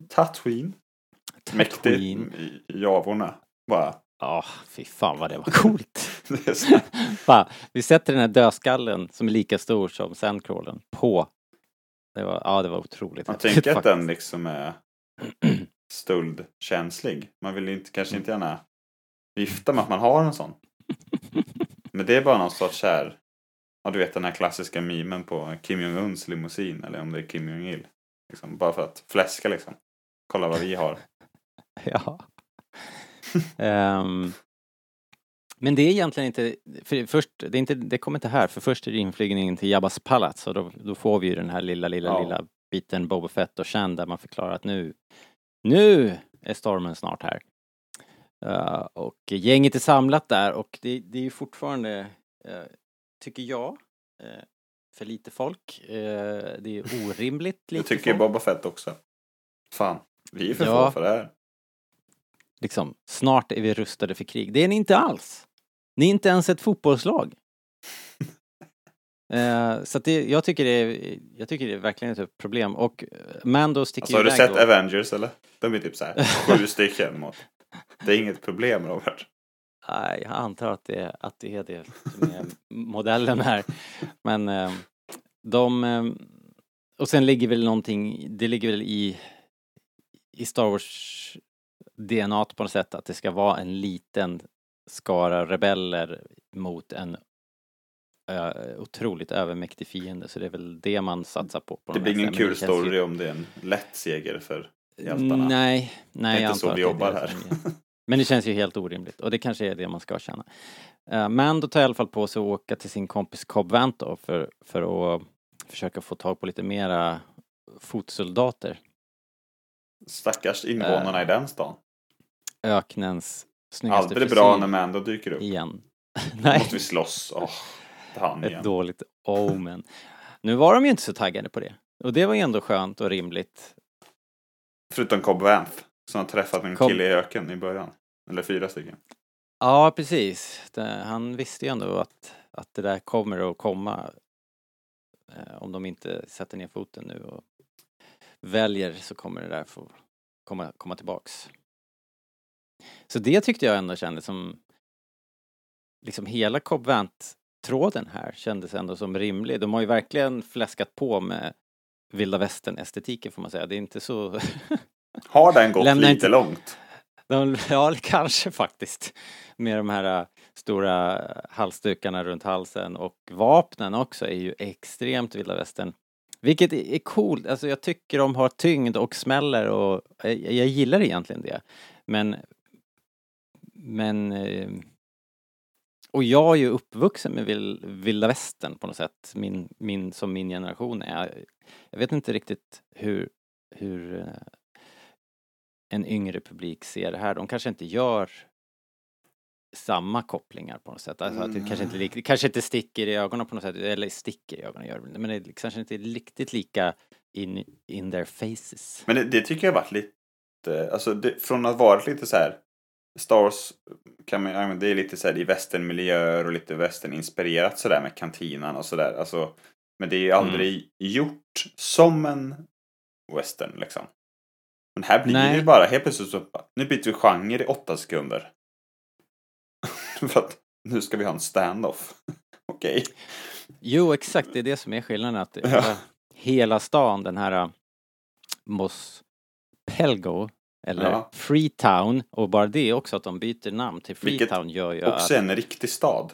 Tatooine. Mäktig Tatooine. i i Javorna. Bara. Ja, fy fan vad det var coolt. Det Fan, vi sätter den här dödskallen som är lika stor som sandcrawlen på. Det var, ja, det var otroligt man tänker att den liksom är stöldkänslig. Man vill inte, kanske inte gärna vifta med att man har en sån. Men det är bara någon sorts här, ja du vet den här klassiska memen på Kim Jong-Uns limousin eller om det är Kim Jong-Il. Liksom, bara för att fläska liksom. Kolla vad vi har. Ja. Ehm, men det är egentligen inte, för först, det, är inte, det kommer inte här, för först är det inflygningen till Jabbas palats och då, då får vi ju den här lilla, lilla, Ja. lilla biten Boba Fett och Shan där man förklarar att nu, nu är stormen snart här. Eh, och gänget är samlat där och det, det är ju fortfarande, eh, tycker jag, eh, för lite folk. Det är orimligt Det lite tycker ju folk. Boba Fett också. Fan, vi är för Ja. få för det här. liksom, snart är vi rustade för krig. Det är ni inte alls. Ni är inte ens ett fotbollslag. Eh, så det, jag tycker det är, jag tycker det är verkligen ett problem. Och eh, Mando sticker Alltså, har du sett då. Avengers eller? De är typ så här sju stycken mot. Det är inget problem Robert. Nej, jag antar att det, att det är det som är modellen här. Men eh, de... Eh, och sen ligger väl någonting, det ligger väl i, i Star Wars DNA på något sätt att det ska vara en liten skara rebeller mot en otroligt övermäktig fiende. Så det är väl det man satsar på. på Det blir ingen Men kul känns ju- story om det är en lätt seger för hjältarna. Nej, nej Det är jag inte så vi jobbar här. Men det känns ju helt orimligt och det kanske är det man ska känna. Uh, Mando tar i alla fall på sig att åka till sin kompis Cobb Vanth då för, för att försöka få tag på lite mera fotsoldater. Stackars invånarna i den stan. Öknens snyggaste Aldrig bra frisyr när Mando dyker upp. igen. Då Nej, måste vi slåss. Är han ett igen. dåligt omen. Nu var de ju inte så taggade på det. Och det var ju ändå skönt och rimligt. Förutom Cobb Vanth. Som har träffat en Cobb- kille i öken i början. Eller fyra stycken. Ja, precis. Han visste ju ändå att, att det där kommer att komma eh, om de inte sätter ner foten nu och väljer så kommer det där få komma, komma tillbaks. Så det tyckte jag ändå kändes som liksom hela Cobb Vanth-tråden här kändes ändå som rimlig. De har ju verkligen fläskat på med vilda västern-estetiken får man säga. Det är inte så Har den gått Lämna lite inte- långt? De, ja, kanske faktiskt. Med de här äh, stora halsdukarna runt halsen och vapnen också är ju extremt vilda västern. Vilket är coolt, alltså jag tycker de har tyngd och smäller och jag, jag gillar egentligen det. Men, men eh, och jag är ju uppvuxen med vil, vilda västern på något sätt, min, min, som min generation är. Jag vet inte riktigt hur, hur eh, en yngre publik ser det här. De kanske inte gör samma kopplingar på något sätt. Alltså att det kanske inte, det kanske inte sticker i ögonen på något sätt, eller sticker i ögonen gör det men det kanske inte är riktigt lika in, in their faces. Men det, det tycker jag har varit lite, alltså det, från att varit lite så här Star Wars kan man, det är lite så här i västernmiljöer och lite västerninspirerat sådär med kantinan och sådär. Alltså, men det är ju aldrig gjort som en western liksom. Men här blir Nej. det ju bara helt plötsligt så, nu byter vi genre i åtta sekunder. För att nu ska vi ha en standoff. Okej. Jo, exakt, det är det som är skillnaden. Att Ja. hela, stan, den här uh, Mos Pelgo, eller Ja. Freetown, och bara det också att de byter namn till Vilket Freetown gör ju Också att... en riktig stad.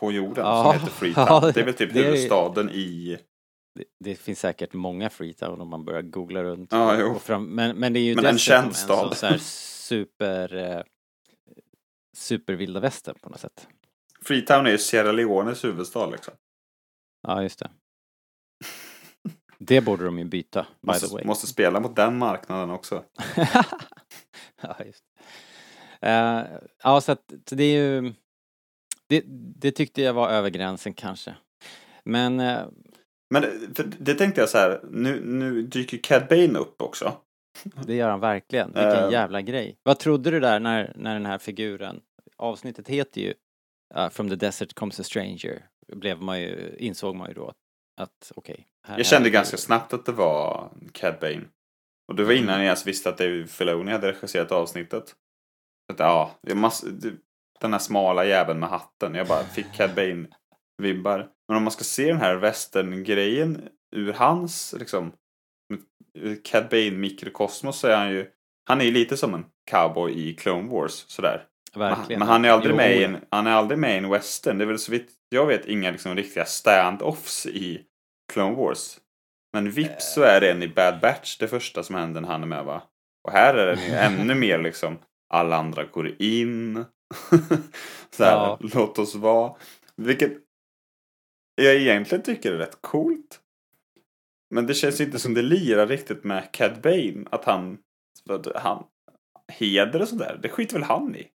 På jorden Ja, som heter Freetown. ja, det är väl typ det är- huvudstaden i Det, det finns säkert många Freetown om man börjar googla runt. Ja, fram, men, men det är ju Men en känd en stad. sån så här super... Eh, supervilda västern på något sätt. Freetown är ju Sierra Leones huvudstad liksom. Ja, just det. Det borde de ju byta, by the Måste, way. måste spela mot den marknaden också. ja, just det. Eh, ja, så att så det är ju... Det, det tyckte jag var över gränsen kanske. Men eh, Men för det tänkte jag så här, nu, nu dyker Cad Bane upp också. Det gör han verkligen. Vilken Eh. jävla grej. Vad trodde du där när, när den här figuren, avsnittet heter ju uh, From the Desert Comes a Stranger, blev man ju, insåg man ju då att, okej. här- Jag kände ganska snabbt att det var Cad Bane. Och det var innan jag ens visste att David Filoni hade regisserat avsnittet. Att, ja, det- den här smala jäveln med hatten. Jag bara fick Cad Bane-vibbar. Men om man ska se den här western-grejen ur hans, liksom, Cad Bane-mikrokosmos så är han ju, han är ju lite som en cowboy i Clone Wars, sådär. Verkligen. Men han är aldrig Jo, med i en, han är aldrig med i en western. Det är väl så vitt jag vet inga liksom riktiga stand-offs i Clone Wars. Men vips så är det en i Bad Batch det första som händer när han är med va? Och här är det ännu mer liksom alla andra går in. så här, Ja. låt oss vara. Vilket jag egentligen tycker är rätt coolt. Men det känns inte som det lirar riktigt med Cad Bane. Att han, att han heder och sådär. Det skiter väl han i.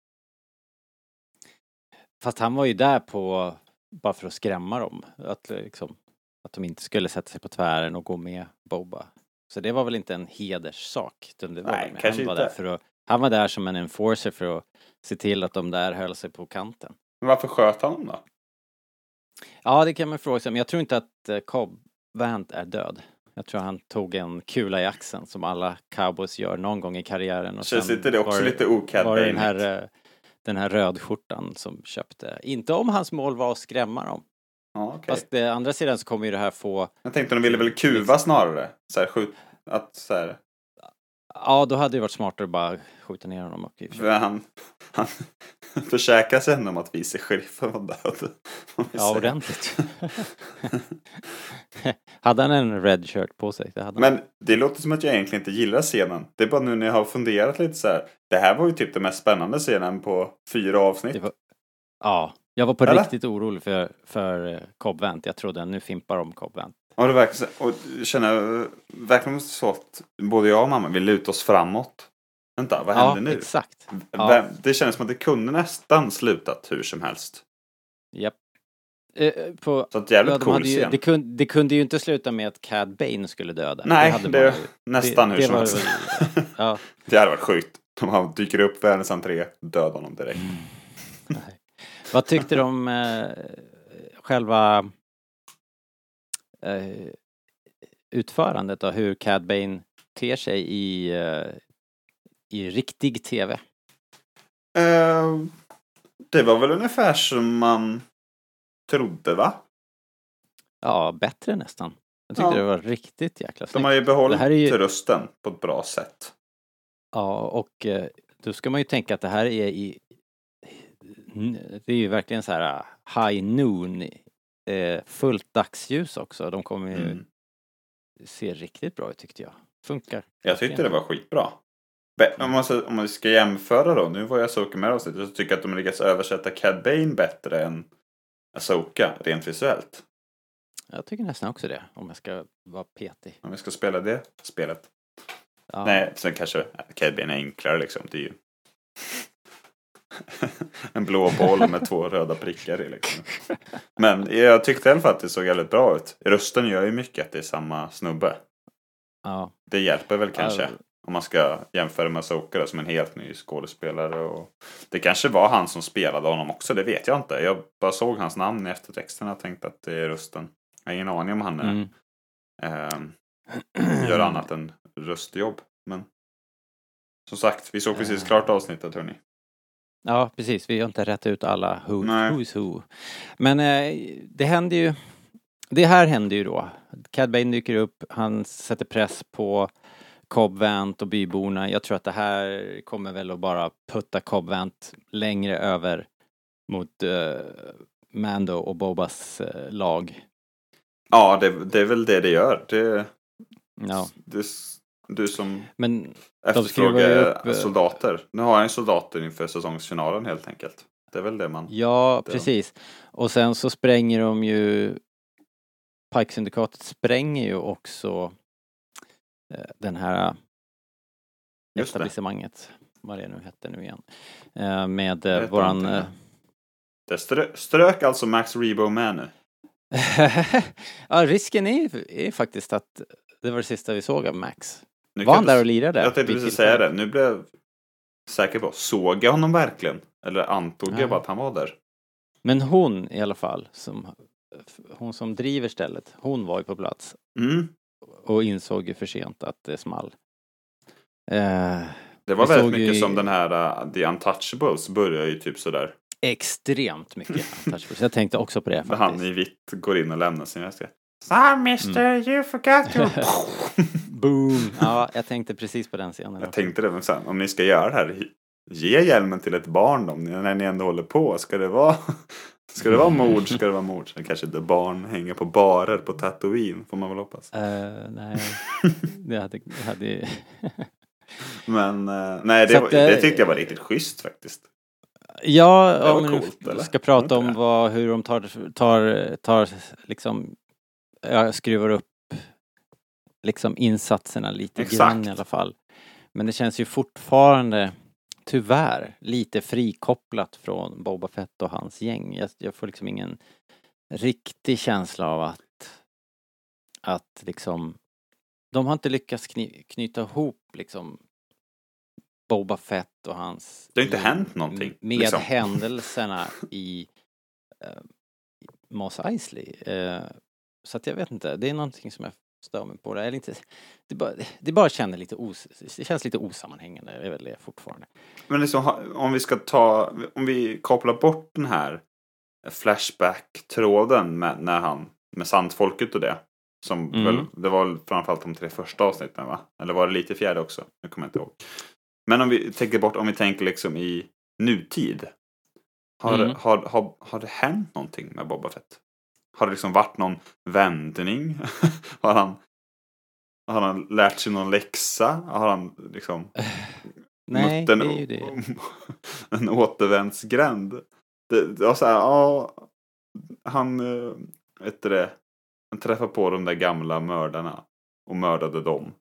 Fast han var ju där på, bara för att skrämma dem. Att, liksom, att de inte skulle sätta sig på tvären och gå med Boba. Så det var väl inte en hederssak. Det var Nej, kanske han, var inte. där för att, han var där som en enforcer för att se till att de där höll sig på kanten. Men varför sköt han då? Ja, det kan man fråga sig. Men jag tror inte att eh, Cobb Vant är död. Jag tror han tog en kula i axeln som alla cowboys gör någon gång i karriären. Och Känns inte det också var lite o-Cad var den här, eh, den här rödskjortan som köpte. Inte om hans mål var att skrämma dem. Okej. Fast å andra sidan så kommer ju det här få, Jag tänkte de ville väl kuva snarare. Så här, skjut, att så här, ja då hade det varit smartare att bara skjuta ner honom och för han, han försäkrar sig ändå om att vice sheriffen var död. Ja, ordentligt. hade han en red shirt på sig? Det hade han. Men det låter som att jag egentligen inte gillar scenen. Det är bara nu när jag har funderat lite så här. Det här var ju typ den mest spännande scenen på fyra avsnitt. Det var- Ja, jag var på Eller? riktigt orolig för, för eh, Cobb Vant. Jag trodde nu fimpar de Cobb Vant. Och det verkar och känner verkligen så att både jag och mamma vill luta oss framåt. Vänta, vad Ja, händer nu? exakt. Ja. Det kändes som att det kunde nästan slutat hur som helst. Japp. Eh, på, Så att jävligt ja, de cool ju, scen. det, kunde, det kunde ju inte sluta med att Cad Bane skulle döda. Nej, hade det- man Nästan det, hur det som helst. väl- ja. Det hade varit sjukt. De dyker upp världens entré, dödar honom direkt. Nej. Vad tyckte du om eh, själva eh, utförandet och hur Cad Bane ter sig i, eh, i riktig tv? Eh, det var väl ungefär som man trodde va? Ja, bättre nästan. Jag tyckte Ja. det var riktigt jäkla De snyggt. har ju behållit ju- rösten på ett bra sätt. Ja, och eh, då ska man ju tänka att det här är i... Det är ju verkligen så här uh, high noon, eh, fullt dagsljus också. De kommer ju Mm. se riktigt bra ut tyckte jag. Funkar. Jag tyckte det var skitbra. Om man, ska, om man ska jämföra då, nu var jag Asoka med avsnittet, så tycker jag att de lyckats översätta Cad Bane bättre än Asoka rent visuellt. Jag tycker nästan också det, om jag ska vara petig. Om vi ska spela det spelet. Ja. Nej, sen kanske Cad Bane är enklare liksom. Det är ju en blå boll med två röda prickar i liksom. Men jag tyckte i alla fall att det såg jävligt bra ut. Rösten gör ju mycket att det är samma snubbe. Ja. Det hjälper väl kanske. Ja. Om man ska jämföra med Asoka då, som en helt ny skådespelare. Och det kanske var han som spelade honom också, det vet jag inte. Jag bara såg hans namn i eftertexterna och tänkte att det är rösten. Jag har ingen aning om han är, Mm. ehm, gör annat än röstjobb. Men som sagt, vi såg precis Eh. klart avsnittet hörni. Ja, precis. Vi har inte rätt ut alla who, Nej. who's who. Men eh, det händer ju... Det här händer ju då. Cad Bane dyker upp, han sätter press på Cobb Vant och byborna. Jag tror att det här kommer väl att bara putta Cobb Vant längre över mot eh, Mando och Bobas eh, lag. Ja, det, det är väl det det gör. Det, Ja, det, du som men efterfrågar upp, eh, soldater. Nu har jag en soldater inför säsongsfinalen helt enkelt. Det är väl det man... ja, Det- precis. Och sen så spränger de ju Pike-syndikatet spränger ju också eh, den här Just det. etablissemanget, vad det nu hette nu igen, eh, med Det våran... eh, Det strö, strök alltså Max Rebo med nu. ja, risken är, är faktiskt att det var det sista vi såg av Max. Nu Var han där och lirade? Jag tänkte precis säga det. Nu blev jag säker på, såg jag honom verkligen? Eller antog Nej. jag bara att han var där? Men hon i alla fall, som, hon som driver stället, hon var ju på plats Mm. och insåg ju för sent att det small. Eh, Det var väldigt ju mycket i- som den här uh, The Untouchables börjar ju typ sådär. extremt mycket untouchables. Jag tänkte också på det Där han faktiskt. i vitt går in och lämnar sin väska. Sorry mister, you forgot to... Boom! Ja, jag tänkte precis på den scenen. jag tänkte det, men sen om ni ska göra det här, ge hjälmen till ett barn då, när ni ändå håller på. Ska det vara, ska det vara mord, ska det vara mord. Sen kanske inte barn hänger på barer på Tatooine, får man väl hoppas. Eh, nej, det hade... Det hade Men eh, nej, det, att, eh, det tyckte jag var riktigt schysst faktiskt. ja, om vi eller? ska prata om vad, hur de tar, tar, tar liksom, skruvar upp liksom insatserna lite Exakt. grann i alla fall. Men det känns ju fortfarande, tyvärr, lite frikopplat från Boba Fett och hans gäng. Jag, jag får liksom ingen riktig känsla av att, att liksom, de har inte lyckats kny, knyta ihop liksom Boba Fett och hans Det har inte hänt någonting, Med liksom. händelserna i uh, Mos Eisley. Eh, så att jag vet inte, det är någonting som jag stör mig på. Det, eller inte, det, bara, det bara känner lite os, det känns lite osammanhängande, det är väl det fortfarande. Men liksom, om vi ska ta, om vi kopplar bort den här Flashback-tråden med, när han, med sandfolket och det. Som Mm. väl, det var framförallt de tre första avsnitten va? Eller var det lite fjärde också? Jag kommer inte ihåg. Men om vi tänker bort, om vi tänker liksom i nutid. Har, Mm. har, har, har det hänt någonting med Boba Fett? Har det liksom varit någon vändning? har han har han lärt sig någon läxa? Har han liksom Nej, mött en, det är ju det. en återvändsgränd? Det, det var så här, ja, han, eh, vet du det, han träffade på de där gamla mördarna och mördade dem.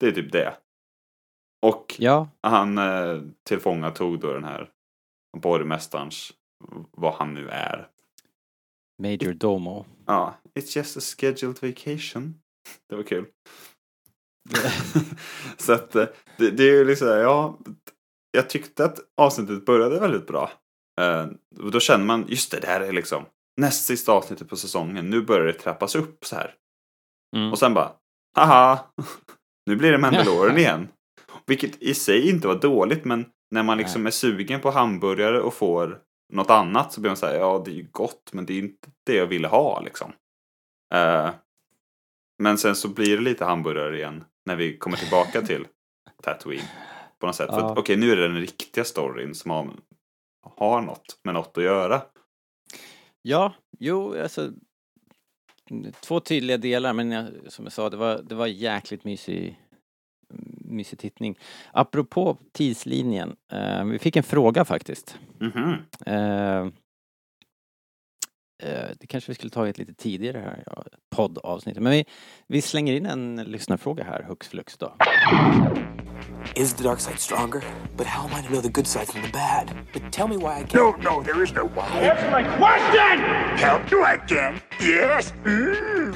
Det är typ det. Och Ja, han eh, tillfångatog då den här borgmästarens, vad han nu är. Major Domo. Ja, it's just a scheduled vacation. Det var kul. så att eh, det, det är ju liksom, ja, jag tyckte att avsnittet började väldigt bra. Och då känner man, just det, det här är liksom näst sista avsnittet på säsongen. Nu börjar det trappas upp så här. Mm. Och sen bara, haha, nu blir det Mandalorian igen. Vilket i sig inte var dåligt, men när man liksom är sugen på hamburgare och får något annat så blir man så här, ja det är ju gott, men det är inte det jag ville ha liksom. Eh, men sen så blir det lite hamburgare igen när vi kommer tillbaka till Tatooine. På något sätt. Ja. okej, nu är det den riktiga storyn som har, har något med något att göra. Ja, jo, alltså två tydliga delar, men jag, som jag sa, det var, det var jäkligt mysig, mysig tittning. Apropå tidslinjen, eh, vi fick en fråga faktiskt. Mhm. Eh, eh, det kanske vi skulle tagit lite tidigare här, ja, poddavsnittet. Men vi, vi slänger in en lyssnarfråga här, hux flux då. Is the dark side stronger? But how am I to know the good side from the bad? But tell me why I can't. No, no, there is no why. Answer my question! Help you again? Yes? Mm.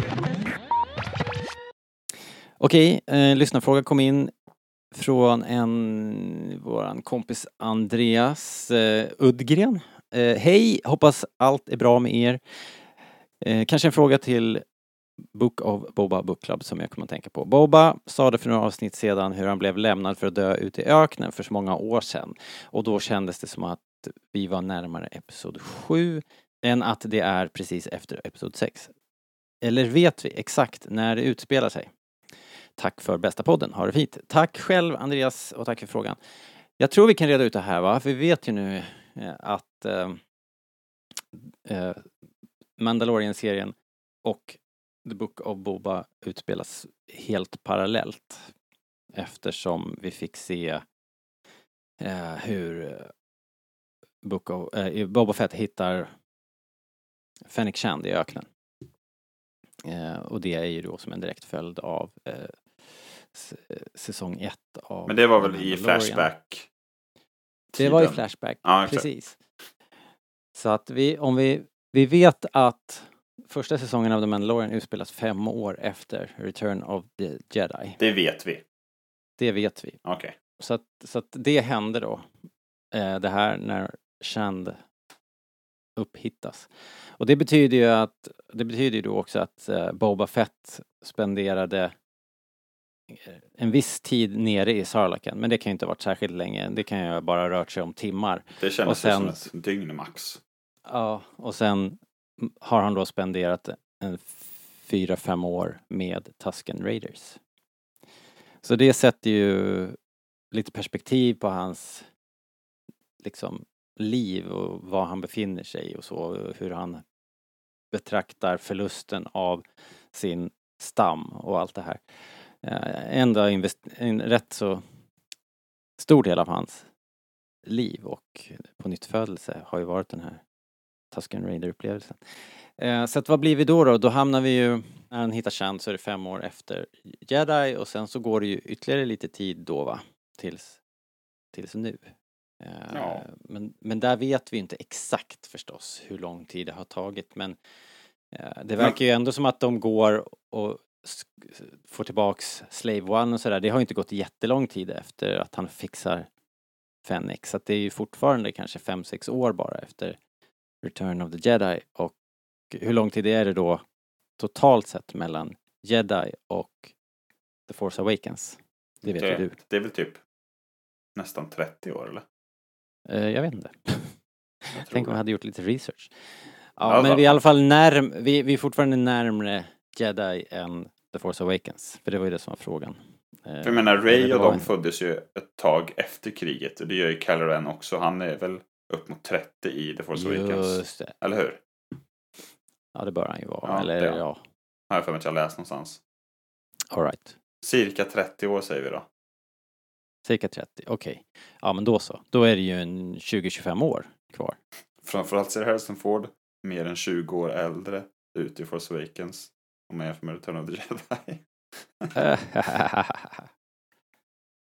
Okej, eh, lyssnarfråga kom in från en, våran kompis Andreas eh, Uddgren. Eh, Hej, hoppas allt är bra med er. Eh, kanske en fråga till Book of Boba Book Club som jag kommer att tänka på. Boba sa det för några avsnitt sedan hur han blev lämnad för att dö ute i öknen för så många år sedan. Och då kändes det som att vi var närmare episod 7 än att det är precis efter episod 6. Eller vet vi exakt när det utspelar sig? Tack för bästa podden, ha det fint. Tack själv Andreas och tack för frågan. Jag tror vi kan reda ut det här va, för vi vet ju nu eh, att eh, eh, Mandalorian-serien och The Book of Boba utspelas helt parallellt eftersom vi fick se eh, hur eh, Book of, eh, Boba Fett hittar Fennec Shand i öknen. Eh, och det är ju då som en direkt följd av eh, säsong ett av Men det var väl i. Flashback? Det var i. Flashback, Ja, precis. Så att vi, om vi, vi vet att första säsongen av The Mandalorian utspelas fem år efter Return of the Jedi. Det vet vi. Det vet vi. Okej. Så att, så att det hände då. Eh, det här när Shand upphittas. Och det betyder ju att, det betyder ju då också att eh, Boba Fett spenderade en viss tid nere i Sarlaken, men det kan ju inte ha varit särskilt länge. Det kan ju ha bara rört sig om timmar. Det kändes Och sen- som ett dygn max. Ja, och sen har han då spenderat en fyra, fem år med Tusken Raiders. Så det sätter ju lite perspektiv på hans liksom liv och var han befinner sig och så, hur han betraktar förlusten av sin stam och allt det här. Eh, invest- en rätt så stor del av hans liv och på nytt födelse har ju varit den här Tusken Raider-upplevelsen. Eh, så att vad blir vi då då? Då hamnar vi ju, när han hittar Chand så är det fem år efter Jedi och sen så går det ju ytterligare lite tid då va? Tills, tills nu. Eh, Ja. men, men där vet vi inte exakt förstås hur lång tid det har tagit men eh, det verkar ju ändå som att de går och får tillbaks Slave One och sådär. Det har ju inte gått jättelång tid efter att han fixar Fenix. Så att det är ju fortfarande kanske fem sex år bara efter Return of the Jedi och hur lång tid är det då totalt sett mellan Jedi och The Force Awakens? Det vet ju Det, du. det är väl typ nästan 30 år eller? Eh, jag vet inte. Jag Tänk om vi hade gjort lite research. Ja, Ja, men vi är i alla fall närm, vi, vi är fortfarande närmre Jedi än The Force Awakens. För det var ju det som var frågan. Eh, För jag menar, Ray och de en- föddes ju ett tag efter kriget. Och det gör ju Kylo Ren också. Han är väl upp mot 30 i The Force Awakens. Just det. Eller hur? Ja, det bör han ju vara. Ja, eller det han. ja, Har jag för mig att jag läst någonstans. alright. Cirka 30 år säger vi då. Cirka 30, okej. Ja, men då så. Då är det ju en 20-25 år kvar. Framförallt ser Harrison Ford mer än 20 år äldre ut i Force Awakens. Om man jämför med Return of the Jedi.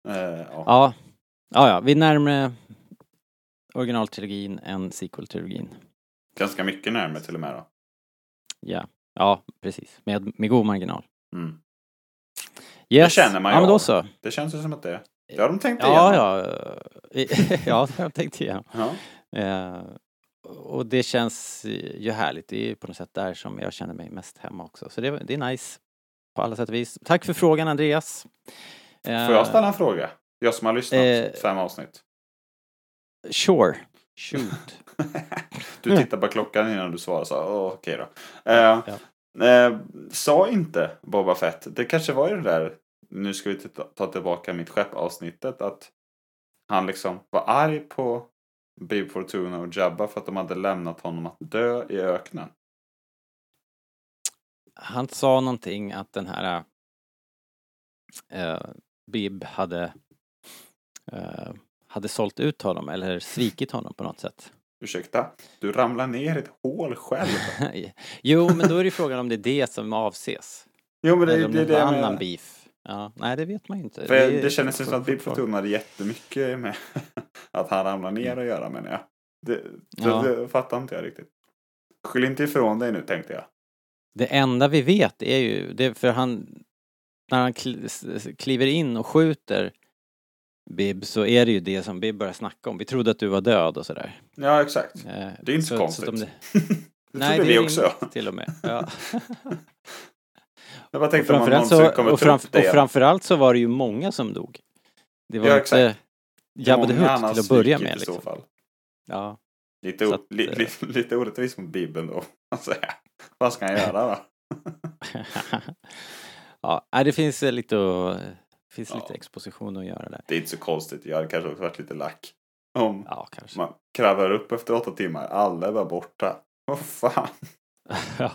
Eh, ja. ja. ja, ja, vi är närmare originaltrilogin än sequel-trilogin. Ganska mycket närmare till och med då. Ja, ja, precis. Med, med god marginal. Mm. Yes. känner man ju Ja, men då så. Det känns ju som att det... Det har de tänkt Ja, igenom. ja. ja, det har jag tänkt igenom. ja. Eh, och det känns ju härligt. Det är ju på något sätt där som jag känner mig mest hemma också. Så det, det är nice på alla sätt och vis. Tack för frågan Andreas. Eh, Får jag ställa en fråga? Jag som har lyssnat Eh, fem avsnitt. Sure. Shoot. du tittar på klockan innan du svarar så oh, okej då. Eh, eh, sa inte Boba Fett, det kanske var ju det där, nu ska vi ta tillbaka mitt skepp avsnittet, att han liksom var arg på Babe Fortuna och Jabba för att de hade lämnat honom att dö i öknen. Han sa någonting att den här uh, Bib hade eh, hade sålt ut honom eller svikit honom på något sätt. Ursäkta, du ramlar ner i ett hål själv. jo, men då är det frågan om det är det som avses. Jo men det, eller om det, det är det annan menar. beef. Ja, nej, det vet man ju inte. För är- det kändes som att Babe Fortuna hade jättemycket med att han ramlar ner att göra menar jag. Det, det, Ja. det fattar inte jag riktigt. Skyll inte ifrån dig nu tänkte jag. Det enda vi vet är ju, det för han, när han kliver in och skjuter Bib så är det ju det som Bib börjar snacka om. Vi trodde att du var död och sådär. Ja exakt. Eh, Det är inte så, konstigt. det- det Nej, det är vi också. till och med. Ja. Jag bara tänkte om man någonsin kommer och, framf- och framförallt så var det ju många som dog. Det var Ja, inte. Jabba the Hutt till att börja med. i så Liksom. fall. Ja. Lite, att, li, eh, li, lite orättvist mot Bibeln då. Alltså, vad ska han göra då? ja, det finns eh, lite, att- finns Ja. lite exposition att göra där. Det är inte så konstigt. Jag hade kanske också varit lite lack. Om Ja, man kravlar upp efter åtta timmar. Alla är bara borta. Vad fan. ja.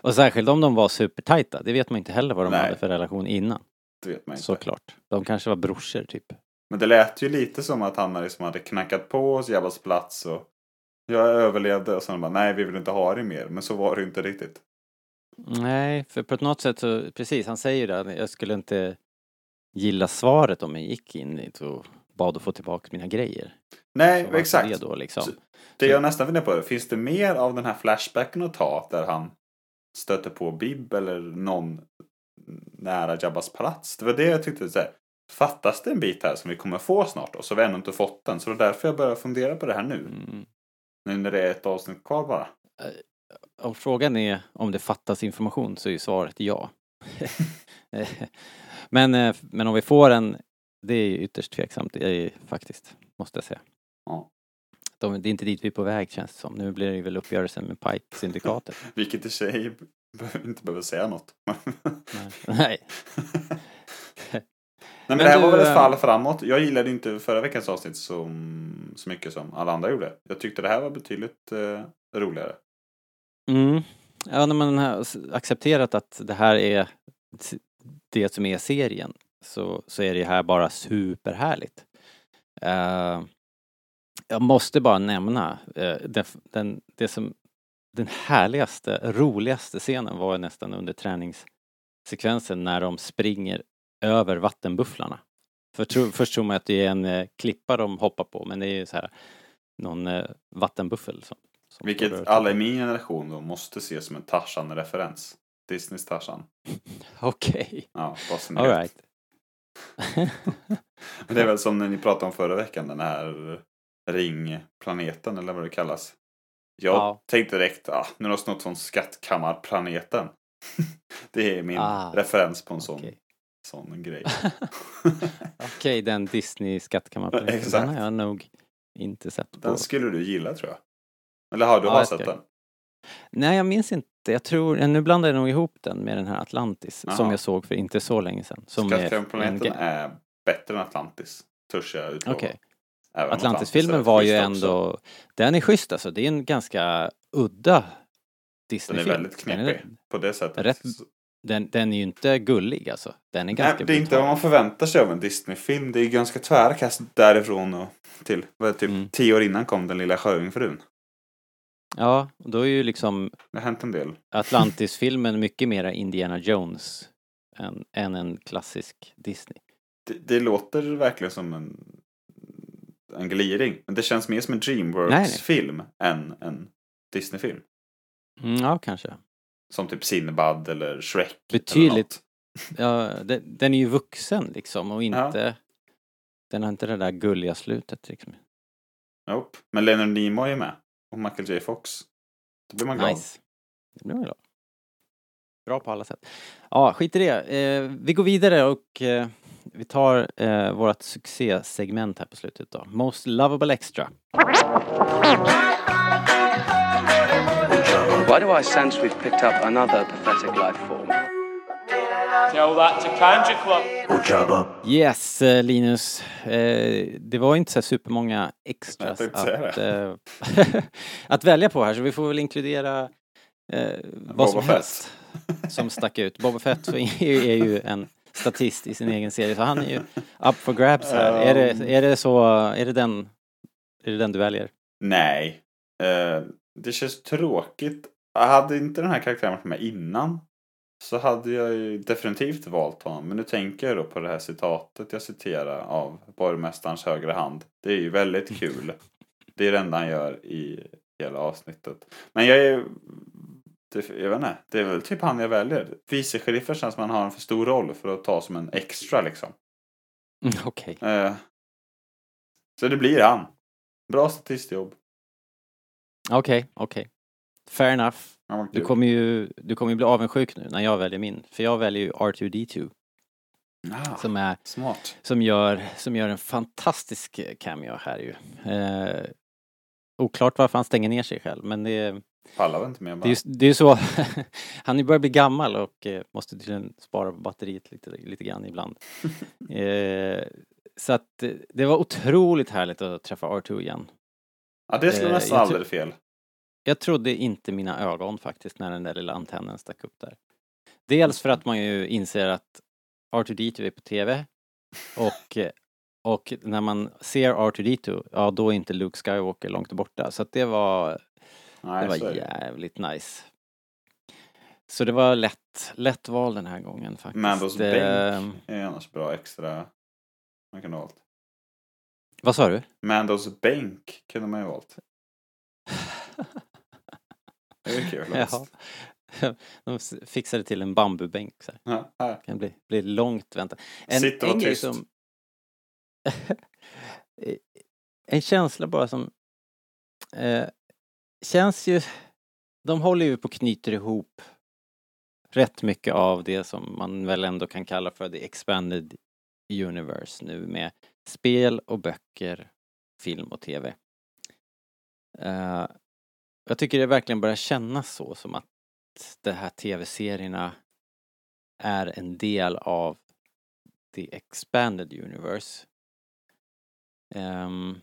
Och särskilt om de var supertajta. Det vet man inte heller vad de Nej. hade för relation innan. Det vet man inte. Såklart. De kanske var brorsor typ. Men det lät ju lite som att han liksom hade knackat på hos Jabbas plats och jag överlevde och sen bara nej vi vill inte ha det mer. Men så var det ju inte riktigt. Nej, för på något sätt så, precis, han säger det. Jag skulle inte gilla svaret om jag gick in dit och bad att få tillbaka mina grejer. Nej, exakt. Det då liksom. Det jag nästan funderar på finns det mer av den här flashbacken att ta där han stöter på Bib eller någon nära Jabbas palats. Det var det jag tyckte, så här, fattas det en bit här som vi kommer få snart och så har vi ännu inte fått den. Så det är därför jag börjar fundera på det här nu. Mm. Nu när det är ett avsnitt kvar bara. Om frågan är om det fattas information så är ju svaret ja. men, eh, men om vi får en, det är ytterst tveksamt är faktiskt, måste jag säga. Ja. De, det är inte dit vi är på väg känns det som. Nu blir det väl uppgörelsen med Pike-syndikatet. Vilket i sig inte behöver säga något. Nej. Nej. Men, Men det här var du, väl ett eh, fall framåt. Jag gillade inte förra veckans avsnitt så, så mycket som alla andra gjorde. Jag tyckte det här var betydligt eh, roligare. Mm. Ja, när man har accepterat att det här är det som är serien så, så är det här bara superhärligt. Uh, jag måste bara nämna uh, den, den, det som, den härligaste, roligaste scenen var nästan under träningssekvensen när de springer över vattenbufflarna. För tro, först tror man att det är en uh, klippa de hoppar på men det är ju så här någon uh, vattenbuffel som, som Vilket alla i min generation då måste se som en Tarzan-referens. Disneys Tarzan. Okej, Ja, så ni vet. alright. Men det är väl som när ni pratade om förra veckan, den här ringplaneten eller vad det kallas. Jag Ja. tänkte direkt, ah, nu har de snott från skattkammarplaneten. det är min Ah, referens på en sån, Okej, sån grej. Okej, den Disney skattkammarplaneten, Exakt. den har jag nog inte sett på. Den skulle du gilla tror jag. Eller har du Ja, har sett den? Nej, jag minns inte. Jag tror, nu blandar jag nog ihop den med den här Atlantis som Jaha. jag såg för inte så länge sedan. Som är en Skattkammarplaneten ge- är bättre än Atlantis. Törs jag utlova. Okej. Atlantis-filmen var ju schysst också. ändå, den är schysst alltså. Det är en ganska udda Den är Disney-film. väldigt knepig är, på det sättet. rätt den, den är ju inte gullig alltså. Den är ganska Nej, det är inte vad man förväntar sig av en Disney-film. Det är ganska tvära kast därifrån och till. Vad typ Mm. tio år innan kom Den lilla sjöjungfrun. Ja, då är ju liksom Det har hänt en del. Atlantis-filmen mycket mera Indiana Jones än, än en klassisk Disney. Det, det låter verkligen som en, en gliring. Men det känns mer som en. Dreamworks-film än en Disney-film. Mm, ja, kanske. Som typ Sinbad eller Shrek. Betydligt. Eller. Ja, den, den är ju vuxen liksom och inte... Den har inte det där gulliga slutet liksom. Nope. Men Leonard Nimoy är med. Och Michael J Fox. Då blir man glad. Nice. Det blir man glad. Bra på alla sätt. Ja, skit i det. Eh, vi går vidare och eh, vi tar eh, vårt succésegment här på slutet då. Most lovable extra. Why do I sense we've picked up another pathetic life form? Tell that to Club. Yes, eh, Linus. Eh, det var inte så här supermånga extras att, eh, att välja på här så vi får väl inkludera eh, vad Boba som Fett. helst som stack ut. Boba Fett är ju en statist i sin egen serie så han är ju up for grabs här. Är, det, är det så, är det den, är det den du väljer? Nej. Eh, det känns tråkigt. Hade inte den här karaktären varit med innan så hade jag ju definitivt valt honom. Men nu tänker jag då på det här citatet jag citerar av borgmästarens högra hand. Det är ju väldigt kul. Det är det enda han gör i hela avsnittet. Men jag är det, jag vet inte, det är väl typ han jag väljer. Vicesheriffen känns som han har en för stor roll för att ta som en extra liksom. Mm, Okej. Eh, så det blir han. Bra statistjobb. Okej, okej. Fair enough. Var Du kommer ju du kommer ju bli avundsjuk nu när jag väljer min. För jag väljer ju R2D2 Ah, som är Smart. som gör, som gör en fantastisk cameo här ju. Eh, oklart varför han stänger ner sig själv men det, Pallar väl inte mer det, bara. är, ju- det är så, han börjar bli gammal och eh, måste tydligen spara på batteriet lite, lite grann ibland. eh, så att eh, det var otroligt härligt att träffa R2 igen. Ja, det slår eh, nästan aldrig fel. Jag trodde inte mina ögon faktiskt när den där lilla antennen stack upp där. Dels för att man ju inser att R2D2 är på TV och, och när man ser R2D2, ja då är inte Luke Skywalker långt borta. Så att det var, Nej, det var det. jävligt nice. Så det var lätt, lätt val den här gången faktiskt. Mandos Eh, bänk är annars bra extra. Man kan ha valt. Vad sa du? Mandos bänk kunde man ju valt. Det är kul. Faktiskt. De fixade till en bambubänk så. Ja. Det kan bli, bli långt väntan. En, Sitt och en tyst. som... en känsla bara som... Eh, känns ju... De håller ju på och knyter ihop rätt mycket av det som man väl ändå kan kalla för the expanded universe nu med spel och böcker, film och tv. Uh, eh, jag tycker det verkligen börjar kännas så som att de här tv-serierna är en del av the expanded universe. Um,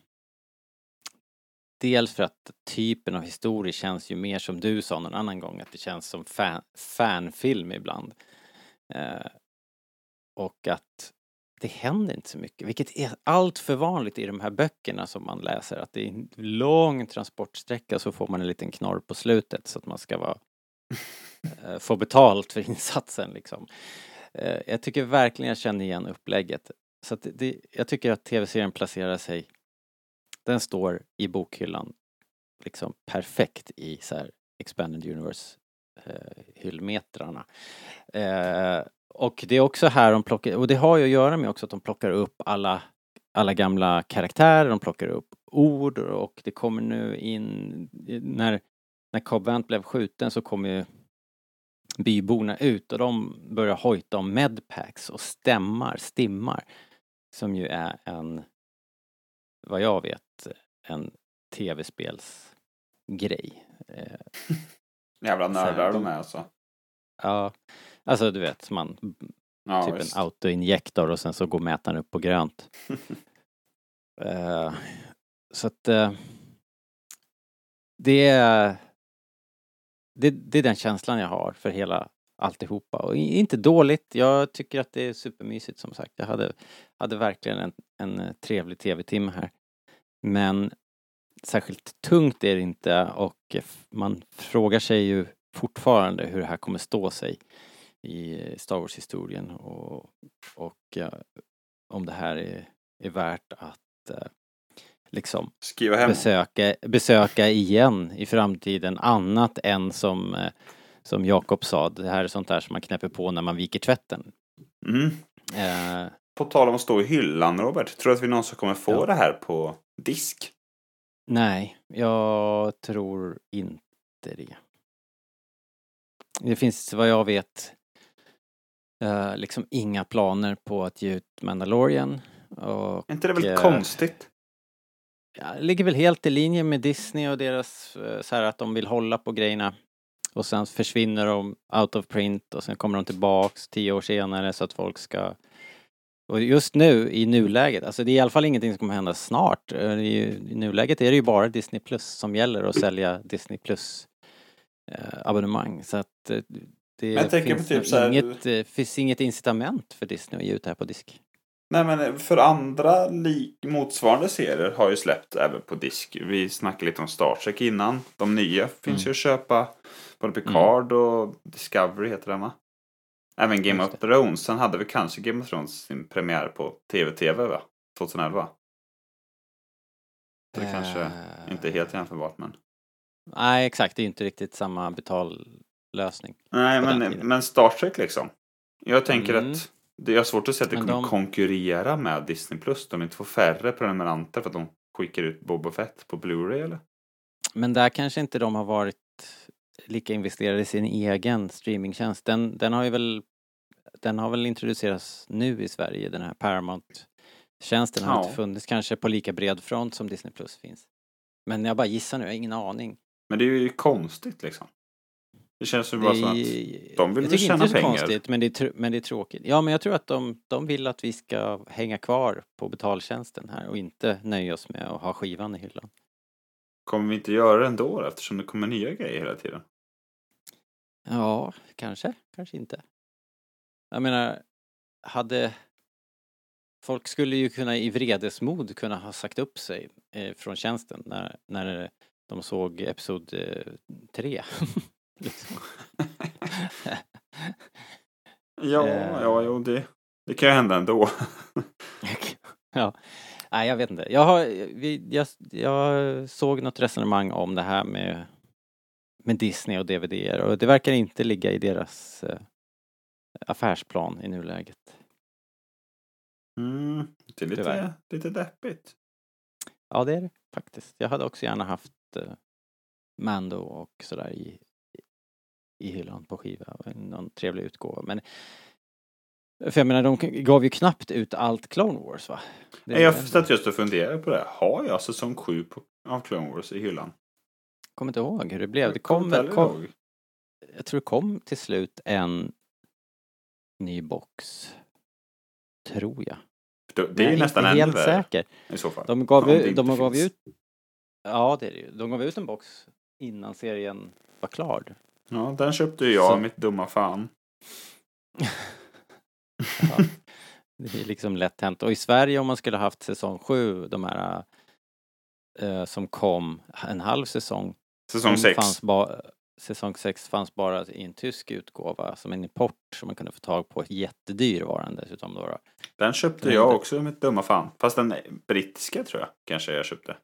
dels för att typen av historier känns ju mer som du sa någon annan gång, att det känns som fan, fanfilm ibland. Eh, och att det händer inte så mycket, vilket är allt för vanligt i de här böckerna som man läser, att det är en lång transportsträcka så får man en liten knorr på slutet så att man ska vara, eh, få betalt för insatsen liksom. Eh, jag tycker verkligen jag känner igen upplägget. Så att det, jag tycker att tv-serien placerar sig, den står i bokhyllan liksom perfekt i så här expanded universe eh, hyllmetrarna. Eh, och det är också här de plockar, och det har ju att göra med också att de plockar upp alla, alla gamla karaktärer, de plockar upp ord och det kommer nu in, när, när Cobb Vant blev skjuten så kom ju byborna ut och de börjar hojta om medpacks och stämmar, stimmar, som ju är en, vad jag vet, en tv-spelsgrej. Eh, Jävla nördar de är alltså. Ja, alltså du vet, man Ja, typ visst. en autoinjektor och sen så går mätaren upp på grönt. Eh, så att eh, det är det, det är den känslan jag har för hela alltihopa och inte dåligt. Jag tycker att det är supermysigt som sagt. Jag hade, hade verkligen en, en trevlig tv-timme här. Men särskilt tungt är det inte och f- man frågar sig ju fortfarande hur det här kommer stå sig i Star Wars-historien och, och eh, om det här är, är värt att eh, liksom besöka, besöka igen i framtiden annat än som, eh, som Jakob sa, det här är sånt där som man knäpper på när man viker tvätten. Mm. Eh, På tal om att stå i hyllan, Robert. Tror du att vi någonsin kommer få Ja. det här på disk? Nej, jag tror inte det. Det finns vad jag vet eh, liksom inga planer på att ge ut Mandalorian. Och, Är inte det väldigt eh, konstigt? Ja, det ligger väl helt i linje med Disney och deras eh, så här att de vill hålla på grejerna. Och sen försvinner de out of print och sen kommer de tillbaks tio år senare så att folk ska... Och just nu, i nuläget, alltså det är i alla fall ingenting som kommer hända snart. Eh, I nuläget är det ju bara Disney Plus som gäller att sälja Disney Plus eh, abonnemang. Så att eh, det finns, typ här- inget, finns inget incitament för Disney att ge ut det här på disk. Nej men för andra lik motsvarande serier har ju släppt även på disk. Vi snackade lite om Star Trek innan. De nya finns Mm. ju att köpa. Både Picard och Discovery heter den va? Även Game of Thrones. Sen hade vi kanske Game of Thrones sin premiär på TV-TV va? 2011. Så det kanske Eh, inte är helt jämförbart men. Nej, exakt. Det är ju inte riktigt samma betallösning. Nej men, men Star Trek liksom. Jag tänker Mm. att det är svårt att se att det kommer de- konkurrera med Disney Plus. De inte får färre prenumeranter för att de skickar ut Boba Fett på Blu-ray eller? Men där kanske inte de har varit lika investerade i sin egen streamingtjänst. Den, den har ju väl den har väl introducerats nu i Sverige, den här Paramount-tjänsten har Ja. inte funnits kanske på lika bred front som Disney Plus finns. Men jag bara gissar nu, jag har ingen aning. Men det är ju konstigt liksom. Det känns ju bara som att de vill jag väl tycker tjäna inte det är pengar. konstigt, men det, är men det är tråkigt. Ja, men jag tror att de, de vill att vi ska hänga kvar på betaltjänsten här och inte nöja oss med att ha skivan i hyllan. kommer vi inte göra det ändå eftersom det kommer nya grejer hela tiden. Ja, kanske, kanske inte. Jag menar, hade... Folk skulle ju kunna i vredesmod kunna ha sagt upp sig eh, från tjänsten när, när de såg Episod eh, 3. liksom. Ja, Eh. ja, jo, det, det kan ju hända ändå. ja. Nej, jag vet inte. Jag, har, vi, jag, jag såg något resonemang om det här med, med Disney och DVD och det verkar inte ligga i deras eh, affärsplan i nuläget. Mm, det är lite, Tyvärr. lite deppigt. Ja, det är det faktiskt. Jag hade också gärna haft eh, Mando och sådär i, i hyllan på skiva. Någon trevlig utgåva. Men för jag menar, de gav ju knappt ut allt Clone Wars va? Det jag satt just och funderade på det. Har jag säsong 7 på, av Clone Wars i hyllan? kommer inte ihåg hur det blev. Det Jag kom heller kom, ihåg. jag tror det kom till slut en ny box. Tror jag. Det, är ju nästan ännu helt värre säker. i så fall. De gav, ut, de gav ut... Ja, det är det ju. De gav ut en box innan serien var klar. Ja, den köpte ju jag, Så- mitt dumma fan. Ja, det är liksom lätt hänt. Och i Sverige om man skulle haft säsong sju, de här eh, som kom en halv säsong. Säsong 6. Fanns ba, säsong sex fanns bara i en tysk utgåva som en import som man kunde få tag på. Jättedyr var den dessutom då. Den köpte Den jag inte- också, mitt dumma fan. Fast den brittiska tror jag kanske jag köpte.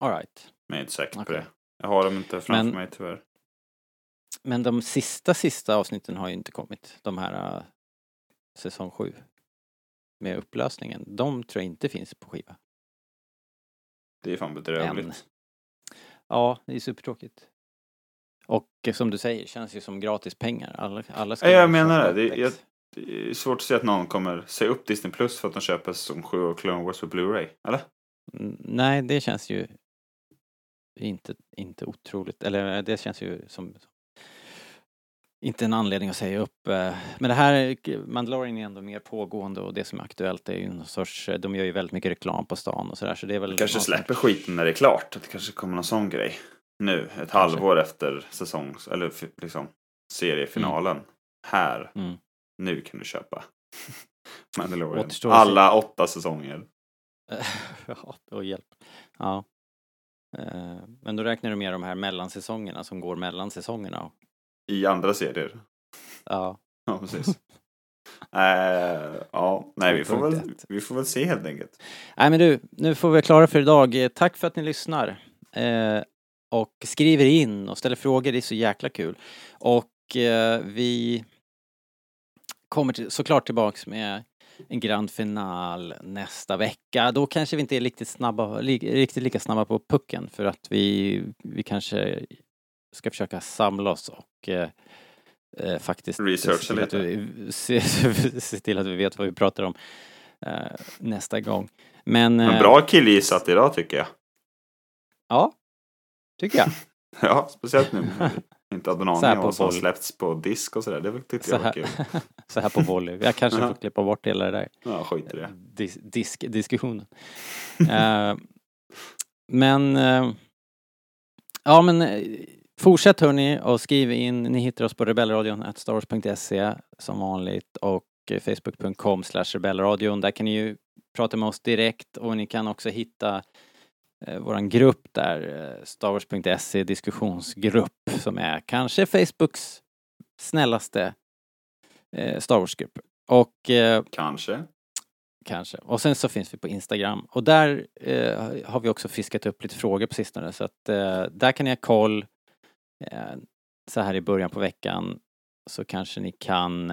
All right. Men jag är inte säker på Okej. det. Jag har dem inte framför Men- mig tyvärr. Men de sista, sista avsnitten har ju inte kommit. De här eh, säsong sju. Med upplösningen. De tror jag inte finns på skiva. Det är fan bedrövligt. Ja, det är supertråkigt. Och eh, som du säger, känns ju som gratis pengar. Alla, alla Ja, jag menar det. Det- jag- Det är svårt att se att någon kommer säga upp Disney Plus för att de köper säsong 7 av Clone Wars på Blu-ray. Eller? Mm, Nej, det känns ju inte, inte otroligt. Eller det känns ju som inte en anledning att säga upp. eh, Men det här, Mandalorian är ändå mer pågående och det som är aktuellt är ju någon sorts, eh, de gör ju väldigt mycket reklam på stan och sådär så det är väl Kanske någon sorts- släpper skiten när det är klart. Att det kanske kommer någon sån grej. Nu, ett halvår efter säsongs... Eller liksom seriefinalen. Här, Mm. nu kan du köpa. Mandalorian. Alla åtta säsonger. ja, och hjälp. Ja. Eh, Men då räknar du med de här mellansäsongerna som går mellan säsongerna. I andra serier. Ja. Ja, precis. Eh, ja, nej, vi får, väl, 2.1. vi får väl se helt enkelt. Nej men du, nu får vi klara för idag. Tack för att ni lyssnar. Eh, och skriver in och ställer frågor, det är så jäkla kul. Och eh, vi kommer till, såklart tillbaks med en grand final nästa vecka. Då kanske vi inte är riktigt snabba, li, riktigt lika snabba på pucken för att vi, vi kanske ska försöka samla oss och eh, eh, faktiskt Researcha se till att lite. vi- se, se till att vi vet vad vi pratar om eh, nästa gång. Men, Men eh, bra killgissat idag tycker jag. Ja, tycker jag. Ja, speciellt nu. Inte hade någon aning om på vad som släppts på disk och sådär. Det tyckte Så jag var kul. så här på volley. Jag kanske får klippa bort hela det där Ja, skit i det. dis, disk, diskussionen. Eh, men, eh, ja men eh, fortsätt hörni och skriv in. Ni hittar oss på rebellradion starwars.se som vanligt och facebook.com rebellradion. Där kan ni ju prata med oss direkt och ni kan också hitta eh, våran grupp där, eh, starwars.se diskussionsgrupp som är kanske Facebooks snällaste eh, Star Wars-grupp. Och eh, Kanske. Kanske. Och sen så finns vi på Instagram. Och där eh, har vi också fiskat upp lite frågor på sistone. Så att eh, där kan ni ha koll. Så här i början på veckan så kanske ni kan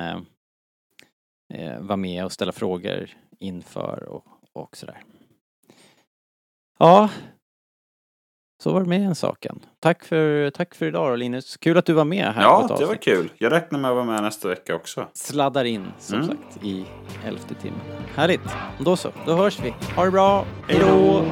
vara med och ställa frågor inför och, och sådär. Ja, så var det med en saken. Tack för, tack för idag då, Linus. Kul att du var med här Ja, det var kul. Jag räknar med att vara med nästa vecka också. Sladdar in som Mm. sagt i elfte timmen. Härligt. Då så, då hörs vi. Ha det bra. Hej då!